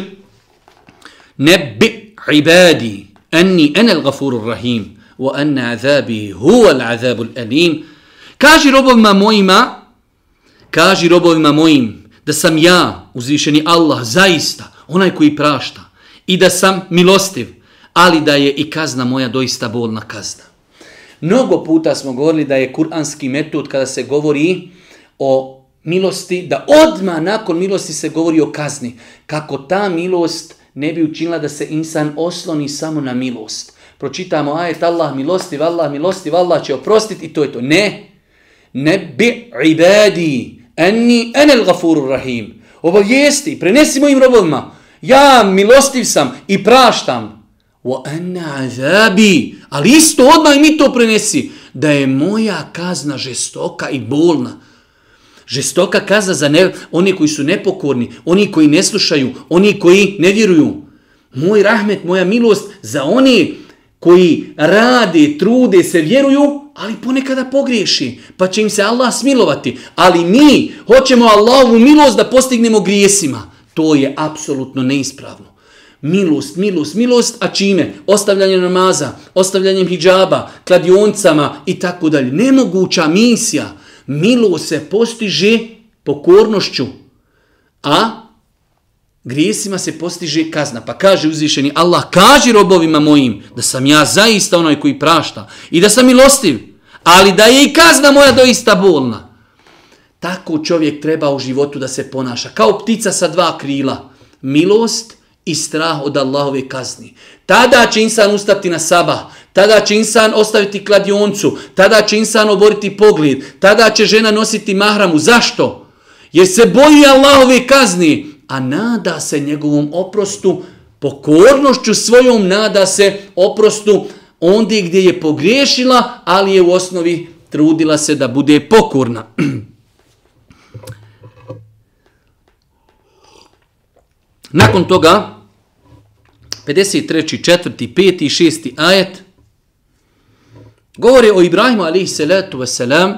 Ne bi ibadi enni enel gafurur rahim wa enna azabi huwa l'azabul alim Kaži robovima mojima Kaži robovima mojim da sam ja uzvišeni Allah zaista onaj koji prašta i da sam milostiv ali da je i kazna moja doista bolna kazna. Mnogo puta smo govorili da je kuranski metod kada se govori o milosti, da odma nakon milosti se govori o kazni. Kako ta milost ne bi učinila da se insan osloni samo na milost. Pročitamo ajet Allah milosti, vallah milosti, vallah će oprostiti i to je to. Ne, ne bi ibadi enni enel gafurur rahim. Obavijesti, prenesi mojim robovima, ja milostiv sam i praštam. Wa anna azabi. Ali isto odmah mi to prenesi. Da je moja kazna žestoka i bolna. Žestoka kazna za ne, oni koji su nepokorni, oni koji ne slušaju, oni koji ne vjeruju. Moj rahmet, moja milost za oni koji rade, trude, se vjeruju, ali ponekada pogriješi, pa će im se Allah smilovati. Ali mi hoćemo Allahovu milost da postignemo grijesima. To je apsolutno neispravno. Milost, milost, milost, a čime? Ostavljanje namaza, ostavljanjem hijjaba, kladioncama i tako dalje. Nemoguća misija. Milost se postiže pokornošću, a grijesima se postiže kazna. Pa kaže uzvišeni Allah, kaži robovima mojim da sam ja zaista onaj koji prašta i da sam milostiv, ali da je i kazna moja doista bolna. Tako čovjek treba u životu da se ponaša. Kao ptica sa dva krila. Milost – i strah od Allahove kazni. Tada će insan ustati na sabah, tada će insan ostaviti kladioncu, tada će insan oboriti pogled, tada će žena nositi mahramu. Zašto? Jer se boji Allahove kazni, a nada se njegovom oprostu, pokornošću svojom nada se oprostu ondje gdje je pogriješila, ali je u osnovi trudila se da bude pokorna. Nakon toga, 53. 4. 5. i 6. ajet, govore o Ibrahimu alaihi salatu wasalam,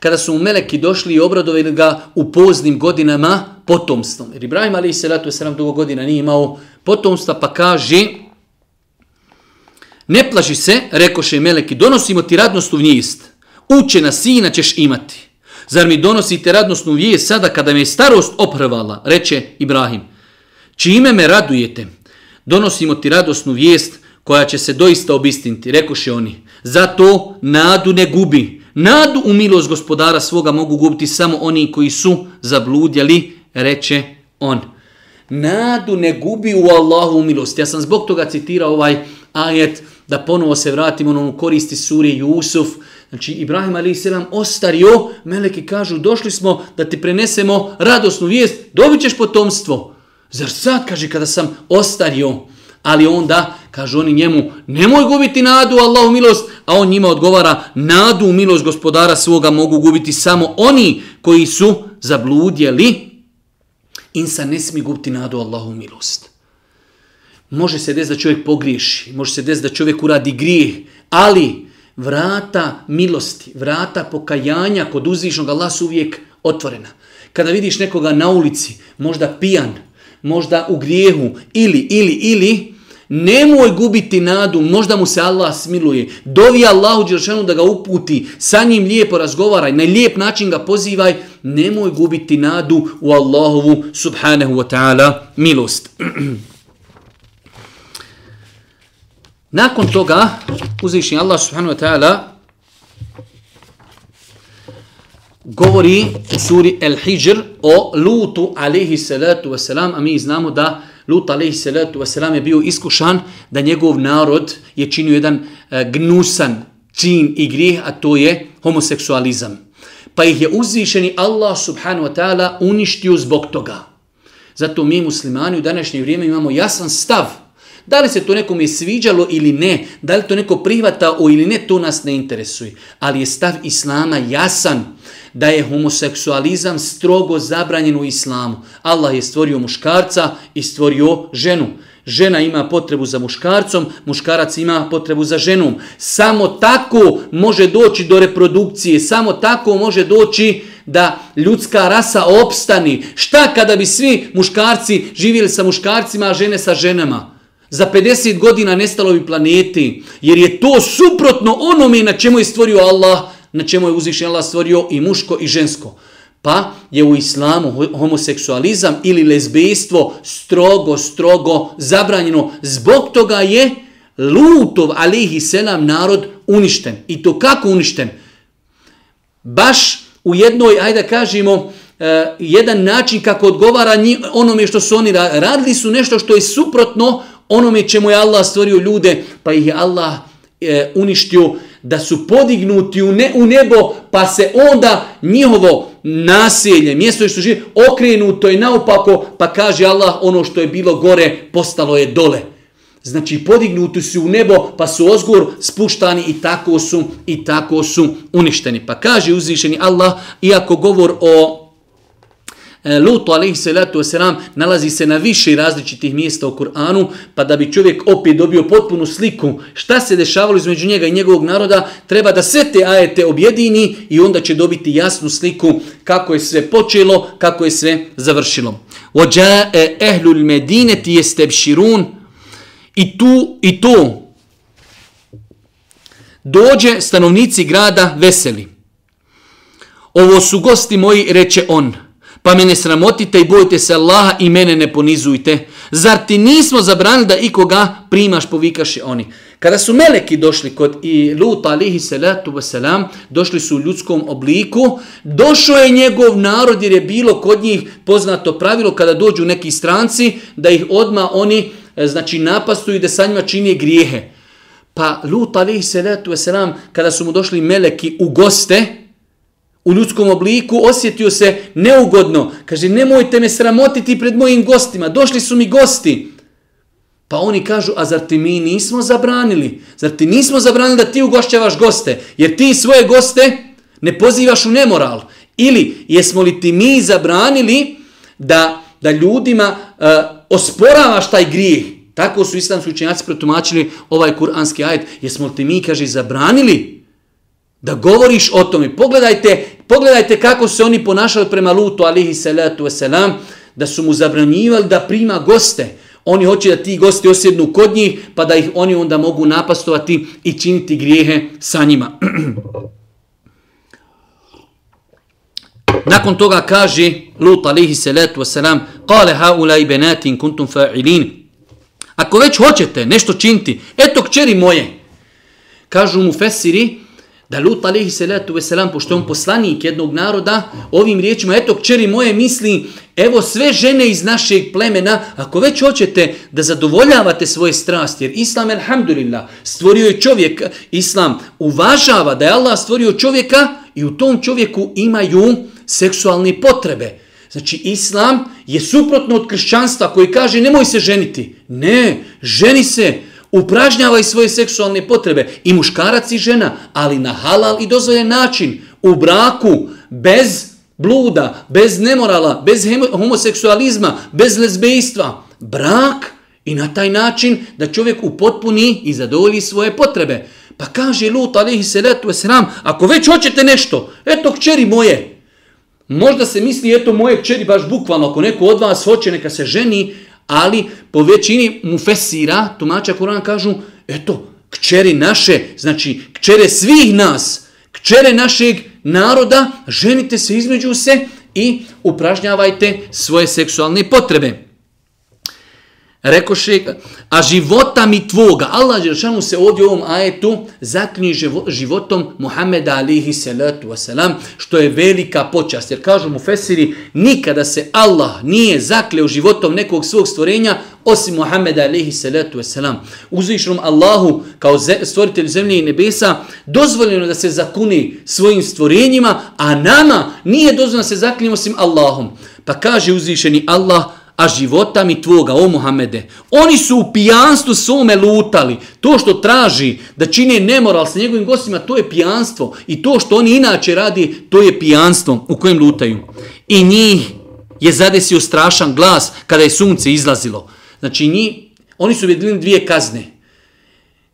kada su mu meleki došli i obradovali ga u poznim godinama potomstvom. Jer Ibrahim alaihi salatu wasalam dugo godina nije imao potomstva, pa kaže, ne plaži se, rekoše meleki, donosimo ti radnost u vnijest, učena sina ćeš imati. Zar mi donosite radnostnu vijest sada kada me je starost oprvala, reče Ibrahim. Čime me radujete? Donosimo ti radosnu vijest koja će se doista obistiniti, rekoše oni. Zato nadu ne gubi. Nadu u milost gospodara svoga mogu gubiti samo oni koji su zabludjali, reče on. Nadu ne gubi u Allahu u milost. Ja sam zbog toga citirao ovaj ajet da ponovo se vratimo na ono koristi suri Jusuf. Znači, Ibrahim Ali Selam ostario, meleki kažu, došli smo da ti prenesemo radosnu vijest, dobit ćeš potomstvo. potomstvo. Zar sad, kaže, kada sam ostario, ali onda, kaže oni njemu, nemoj gubiti nadu, Allahu milost, a on njima odgovara, nadu, milost gospodara svoga mogu gubiti samo oni koji su zabludjeli. Insan ne smije gubiti nadu, Allahu milost. Može se desiti da čovjek pogriješi, može se desiti da čovjek uradi grijeh, ali vrata milosti, vrata pokajanja kod uzvišnog Allah su uvijek otvorena. Kada vidiš nekoga na ulici, možda pijan, možda u grijehu, ili, ili, ili, nemoj gubiti nadu, možda mu se Allah smiluje, dovi Allahu Đeršanu da ga uputi, sa njim lijepo razgovaraj, na lijep način ga pozivaj, nemoj gubiti nadu u Allahovu subhanahu wa ta'ala milost. Nakon toga, uzvišnji Allah subhanahu wa ta'ala, govori u suri El Hijr o Lutu alaihi salatu wasalam, a mi znamo da Lut alaihi salatu wasalam je bio iskušan da njegov narod je činio jedan eh, gnusan čin i grih, a to je homoseksualizam. Pa ih je uzvišeni Allah subhanu wa ta'ala uništio zbog toga. Zato mi muslimani u današnje vrijeme imamo jasan stav Da li se to nekom je sviđalo ili ne, da li to neko prihvatao ili ne, to nas ne interesuje. Ali je stav Islama jasan da je homoseksualizam strogo zabranjen u Islamu. Allah je stvorio muškarca i stvorio ženu. Žena ima potrebu za muškarcom, muškarac ima potrebu za ženom. Samo tako može doći do reprodukcije, samo tako može doći da ljudska rasa opstani. Šta kada bi svi muškarci živjeli sa muškarcima, a žene sa ženama? Za 50 godina nestalo bi planeti, jer je to suprotno onome na čemu je stvorio Allah, na čemu je uzvišen Allah stvorio i muško i žensko. Pa je u islamu homoseksualizam ili lezbejstvo strogo, strogo zabranjeno. Zbog toga je lutov, alihi selam, narod uništen. I to kako uništen? Baš u jednoj, ajde kažemo, e, jedan način kako odgovara onome što su oni radili, radili su nešto što je suprotno onome čemu je Allah stvorio ljude, pa ih je Allah e, uništio da su podignuti u, ne, u nebo, pa se onda njihovo naselje, mjesto gdje su živi, okrenuto je naopako, pa kaže Allah ono što je bilo gore postalo je dole. Znači podignuti su u nebo, pa su ozgor spuštani i tako su i tako su uništeni. Pa kaže uzvišeni Allah, iako govor o E, Lutu alaihi salatu wasalam nalazi se na više različitih mjesta u Kur'anu, pa da bi čovjek opet dobio potpunu sliku šta se dešavalo između njega i njegovog naroda, treba da sve te ajete objedini i onda će dobiti jasnu sliku kako je sve počelo, kako je sve završilo. Ođa e ehlul medine ti je stebširun i tu i to dođe stanovnici grada veseli. Ovo su gosti moji, reče on. on pa me ne sramotite i bojite se Allaha i mene ne ponizujte. Zar ti nismo zabranili da ikoga primaš, povikaše oni. Kada su meleki došli kod i Lut alihi salatu wasalam, došli su u ljudskom obliku, došao je njegov narod jer je bilo kod njih poznato pravilo kada dođu neki stranci da ih odma oni e, znači napastuju i da sa njima čini grijehe. Pa Lut alihi salatu wasalam, kada su mu došli meleki u goste, u ljudskom obliku osjetio se neugodno. Kaže, nemojte me sramotiti pred mojim gostima, došli su mi gosti. Pa oni kažu, a zar ti mi nismo zabranili? Zar ti nismo zabranili da ti ugošćavaš goste? Jer ti svoje goste ne pozivaš u nemoral. Ili jesmo li ti mi zabranili da, da ljudima uh, osporavaš taj grijeh? Tako su islamski učenjaci protumačili ovaj kuranski ajed. Jesmo li ti mi, kaže, zabranili? Zabranili? Da govoriš o tome. Pogledajte, pogledajte kako se oni ponašali prema Lutu, alihi salatu wasalam, da su mu zabranjivali da prima goste. Oni hoće da ti gosti osjednu kod njih, pa da ih oni onda mogu napastovati i činiti grijehe sa njima. Nakon toga kaže Lut alihi salatu wasalam, kale haula i benatin kuntum fa'ilin. Ako već hoćete nešto činiti, eto kćeri moje, kažu mu Fesiri, Da Lut alaihi salatu wasalam, pošto je on poslanik jednog naroda, ovim riječima, eto kćeri moje misli, evo sve žene iz našeg plemena, ako već hoćete da zadovoljavate svoje strasti, jer Islam, alhamdulillah, stvorio je čovjek, Islam uvažava da je Allah stvorio čovjeka i u tom čovjeku imaju seksualne potrebe. Znači, Islam je suprotno od kršćanstva koji kaže nemoj se ženiti. Ne, ženi se, ženi se upražnjavaj svoje seksualne potrebe i muškarac i žena, ali na halal i dozvoljen način, u braku, bez bluda, bez nemorala, bez homoseksualizma, bez lezbejstva. Brak i na taj način da čovjek upotpuni i zadovolji svoje potrebe. Pa kaže Lut, alihi salatu wasalam, ako već hoćete nešto, eto kćeri moje, možda se misli, eto moje kćeri, baš bukvalno, ako neko od vas hoće, neka se ženi, ali po većini mufesira, tumača Kur'ana kažu, eto, kćeri naše, znači kćere svih nas, kćere našeg naroda, ženite se između se i upražnjavajte svoje seksualne potrebe. Rekoše, a života mi tvoga, Allah Đeršanu se ovdje u ovom ajetu zaklinje životom Muhammeda alihi salatu wasalam, što je velika počast. Jer kažu mu Fesiri, nikada se Allah nije zakleo životom nekog svog stvorenja osim Muhammeda alihi salatu wasalam. Uzvišnom Allahu kao stvoritelj zemlje i nebesa dozvoljeno da se zakuni svojim stvorenjima, a nama nije dozvoljeno da se zaklinje osim Allahom. Pa kaže uzvišeni Allah, a života mi tvoga, o Muhammede. Oni su u pijanstvu svome lutali. To što traži da čine nemoral sa njegovim gostima, to je pijanstvo. I to što oni inače radi, to je pijanstvo u kojem lutaju. I njih je zadesio strašan glas kada je sunce izlazilo. Znači njih, oni su vidjeli dvije kazne.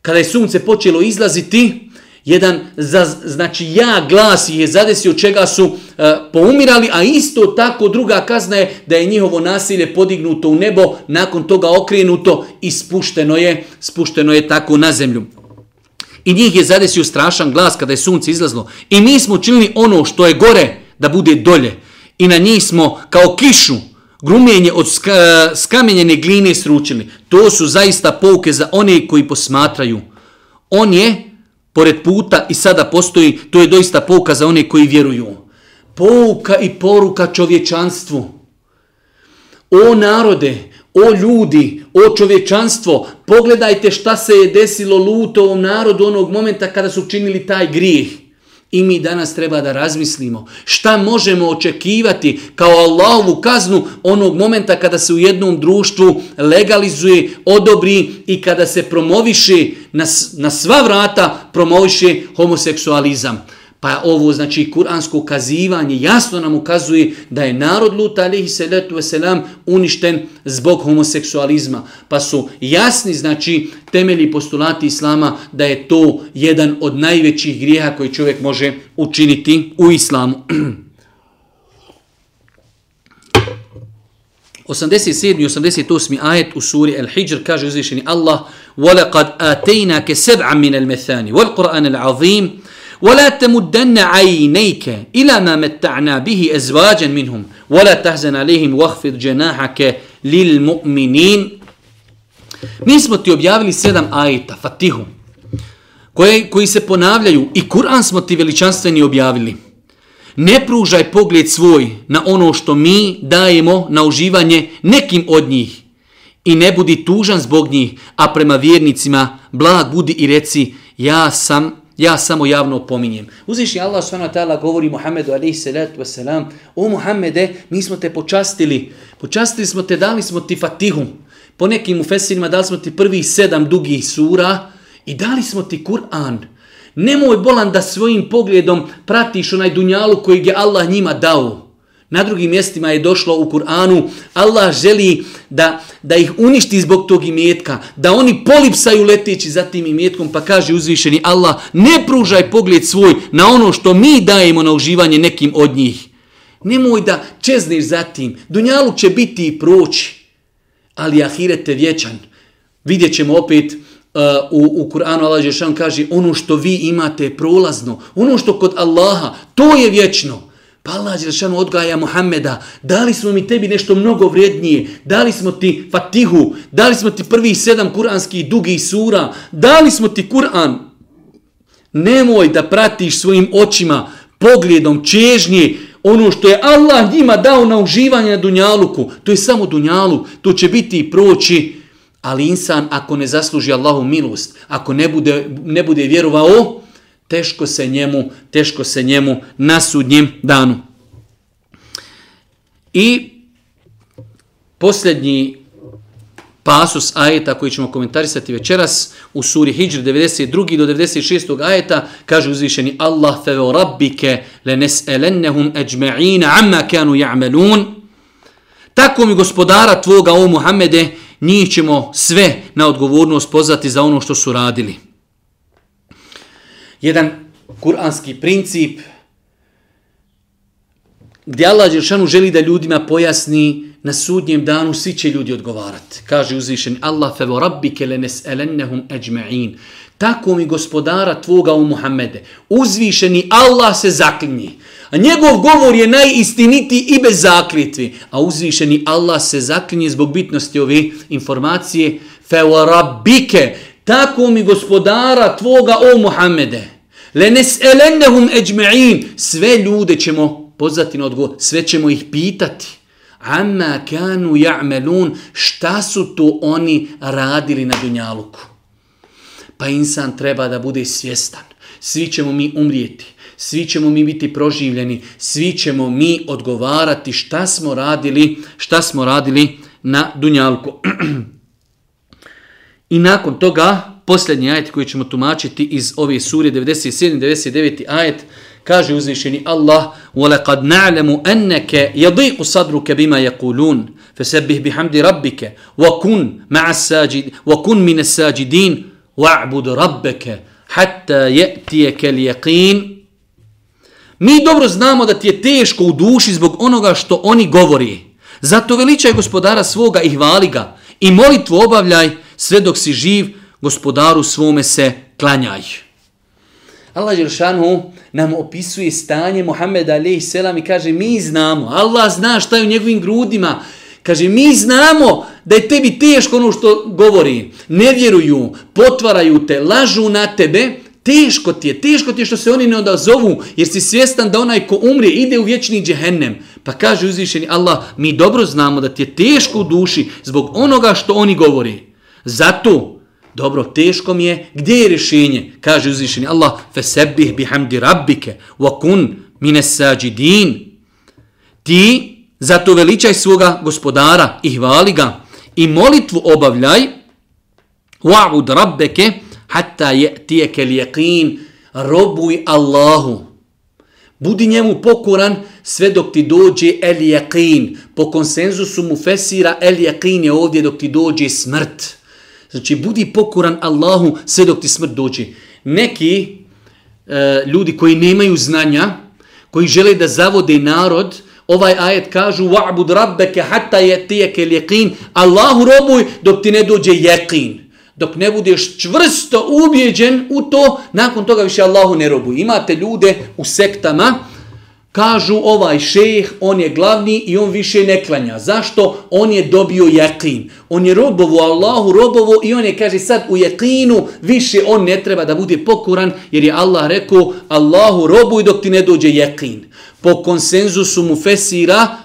Kada je sunce počelo izlaziti, jedan za, znači ja glas je zadesio čega su e, poumirali, a isto tako druga kazna je da je njihovo nasilje podignuto u nebo, nakon toga okrenuto i spušteno je, spušteno je tako na zemlju. I njih je zadesio strašan glas kada je sunce izlazlo. I mi smo činili ono što je gore da bude dolje. I na njih smo kao kišu grumljenje od ska, e, skamenjene gline sručili. To su zaista pouke za one koji posmatraju. On je pored puta i sada postoji, to je doista pouka za one koji vjeruju. Pouka i poruka čovječanstvu. O narode, o ljudi, o čovječanstvo, pogledajte šta se je desilo lutovom narodu onog momenta kada su činili taj grijeh. I mi danas treba da razmislimo šta možemo očekivati kao Allahovu kaznu onog momenta kada se u jednom društvu legalizuje, odobri i kada se promoviše na, na sva vrata promoviše homoseksualizam. Pa ovo, znači, kuransko ukazivanje jasno nam ukazuje da je narod Luta, alihi salatu wasalam, uništen zbog homoseksualizma. Pa su jasni, znači, temelji postulati Islama da je to jedan od najvećih grijeha koji čovjek može učiniti u Islamu. 87. i 88. ajet u suri Al-Hijr kaže uzvišeni Allah وَلَقَدْ آتَيْنَاكَ سَبْعًا مِنَ الْمَثَانِ وَالْقُرْآنَ الْعَظِيمِ ولا تمدن عينيك الى ما متعنا به ازواجا منهم ولا تحزن عليهم واخفض جناحك للمؤمنين Mi smo ti objavili sedam ajeta, fatihu, koje, koji se ponavljaju i Kur'an smo ti veličanstveni objavili. Ne pružaj pogled svoj na ono što mi dajemo na uživanje nekim od njih i ne budi tužan zbog njih, a prema vjernicima blag budi i reci ja sam Ja samo javno pominjem. Uzviši Allah s.w.t. govori Muhammedu a.s. O Muhammede, mi smo te počastili. Počastili smo te, dali smo ti fatihu. Po nekim ufesirima dali smo ti prvi sedam dugih sura i dali smo ti Kur'an. Nemoj bolan da svojim pogledom pratiš onaj dunjalu koji je Allah njima dao. Na drugim mjestima je došlo u Kur'anu, Allah želi da, da ih uništi zbog tog imetka, da oni polipsaju leteći za tim imetkom, pa kaže uzvišeni Allah, ne pružaj pogled svoj na ono što mi dajemo na uživanje nekim od njih. Nemoj da čezniš za tim, Dunjalu će biti i proći, ali ahirete vječan. Vidjet ćemo opet uh, u, u Kur'anu Allah Žešan kaže ono što vi imate je prolazno, ono što kod Allaha, to je vječno. Pa Allah Đelešanu odgaja Muhammeda, dali smo mi tebi nešto mnogo vrijednije, dali smo ti fatihu, dali smo ti prvi sedam kuranskih dugi sura, dali smo ti Kur'an. Nemoj da pratiš svojim očima, pogledom, čežnje, ono što je Allah njima dao na uživanje na dunjaluku. To je samo dunjaluk, to će biti i proći. Ali insan, ako ne zasluži Allahu milost, ako ne bude, ne bude vjerovao, teško se njemu, teško se njemu na sudnjem danu. I posljednji pasus ajeta koji ćemo komentarisati večeras u suri Hijr 92. do 96. ajeta kaže uzvišeni Allah fe rabbike lenes'elennehum ejma'in amma kanu ya'malun tako mi gospodara tvoga o Muhammede njih ćemo sve na odgovornost pozvati za ono što su radili jedan kuranski princip gdje Allah Đeršanu želi da ljudima pojasni na sudnjem danu svi će ljudi odgovarati. Kaže uzvišeni Allah fevo rabbi kelenes elennehum eđme'in. Tako mi gospodara tvoga u Muhammede. Uzvišeni Allah se zaklinje. A njegov govor je najistiniti i bez zakljetvi. A uzvišeni Allah se zaklinje zbog bitnosti ove informacije. Fe rabbike. Tako mi gospodara tvoga o Muhammede. Lenes elennehum ejme'in. Sve ljude ćemo pozvati na odgovor. Sve ćemo ih pitati. Amma kanu ja'melun. Šta su to oni radili na dunjaluku? Pa insan treba da bude svjestan. Svi ćemo mi umrijeti. Svi ćemo mi biti proživljeni. Svi ćemo mi odgovarati šta smo radili, šta smo radili na dunjalku. I nakon toga posljednji ajet koji ćemo tumačiti iz ove sure 97. 99. ajet kaže uzvišeni Allah وَلَقَدْ نَعْلَمُ أَنَّكَ يَضِيقُ صَدْرُكَ بِمَا يَقُولُونَ فَسَبِّهْ بِحَمْدِ رَبِّكَ وَكُنْ مَعَ السَّاجِدِينَ وَكُنْ مِنَ السَّاجِدِينَ وَعْبُدْ رَبَّكَ حَتَّى يَأْتِيَكَ الْيَقِينَ Mi dobro znamo da ti je teško u duši zbog onoga što oni govori. Zato veličaj gospodara svoga i hvali ga i molitvu obavljaj sve dok si živ, gospodaru svome se klanjaj. Allah Jeršanu nam opisuje stanje Muhammeda alaih selam i kaže mi znamo, Allah zna šta je u njegovim grudima. Kaže mi znamo da je tebi teško ono što govori. Ne vjeruju, potvaraju te, lažu na tebe. Teško ti je, teško ti je što se oni ne odazovu jer si svjestan da onaj ko umri ide u vječni džehennem. Pa kaže uzvišeni Allah mi dobro znamo da ti je teško u duši zbog onoga što oni govori. Zato Dobro, teško mi je. Gdje je rješenje? Kaže uzvišeni Allah, fesebih bihamdi rabbike, wakun mine sađidin. Ti, zato veličaj svoga gospodara i hvali ga. I molitvu obavljaj, wa'ud rabbeke, hatta je tije kel jeqin, robuj Allahu. Budi njemu pokoran sve dok ti dođe el jeqin. Po konsenzusu mu fesira el jeqin je ovdje dok ti dođe smrt. Smrt. Znači, budi pokoran Allahu sve dok ti smrt dođe. Neki e, ljudi koji nemaju znanja, koji žele da zavode narod, ovaj ajet kažu وَعْبُدْ رَبَّكَ حَتَّ يَتِيَكَ الْيَقِينَ Allahu robuj dok ti ne dođe jeqin. Dok ne budeš čvrsto ubjeđen u to, nakon toga više Allahu ne robuj. Imate ljude u sektama, Kažu ovaj šejh, on je glavni i on više ne klanja. Zašto? On je dobio jekin. On je robovo Allahu, robovo i on je, kaže, sad u jekinu više on ne treba da bude pokoran jer je Allah rekao Allahu robuj dok ti ne dođe jekin. Po konsenzusu mu fesira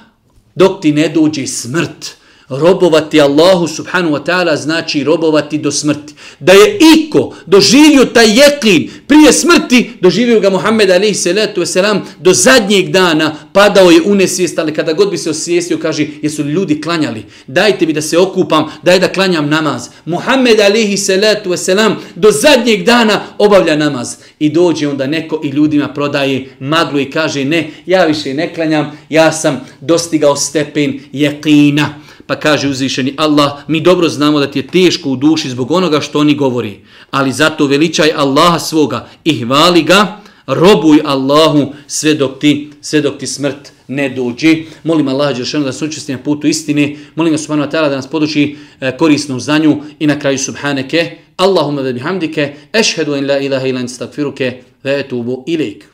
dok ti ne dođe smrt. Robovati Allahu subhanu wa ta'ala znači robovati do smrti. Da je iko doživio taj jeklin prije smrti, doživio ga Muhammed alaihi salatu wasalam, do zadnjeg dana padao je u nesvijest, ali kada god bi se osvijestio, kaže, jesu li ljudi klanjali? Dajte mi da se okupam, daj da klanjam namaz. Muhammed alaihi salatu wasalam, do zadnjeg dana obavlja namaz. I dođe onda neko i ljudima prodaje maglu i kaže, ne, ja više ne klanjam, ja sam dostigao stepen jeklina. Pa kaže uzvišeni Allah, mi dobro znamo da ti je teško u duši zbog onoga što oni govori, ali zato veličaj Allaha svoga i hvali ga, robuj Allahu sve dok ti, sve dok ti smrt ne dođe. Molim Allah Đeršanu da nas učesti na putu istine, molim ga Subhanu Atala da nas poduči e, korisnu zanju i na kraju Subhaneke, Allahumma da bihamdike, ešhedu in la ilaha ilan stakfiruke, ve etubu ilik.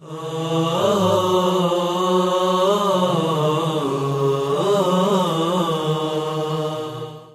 Oh. Ah.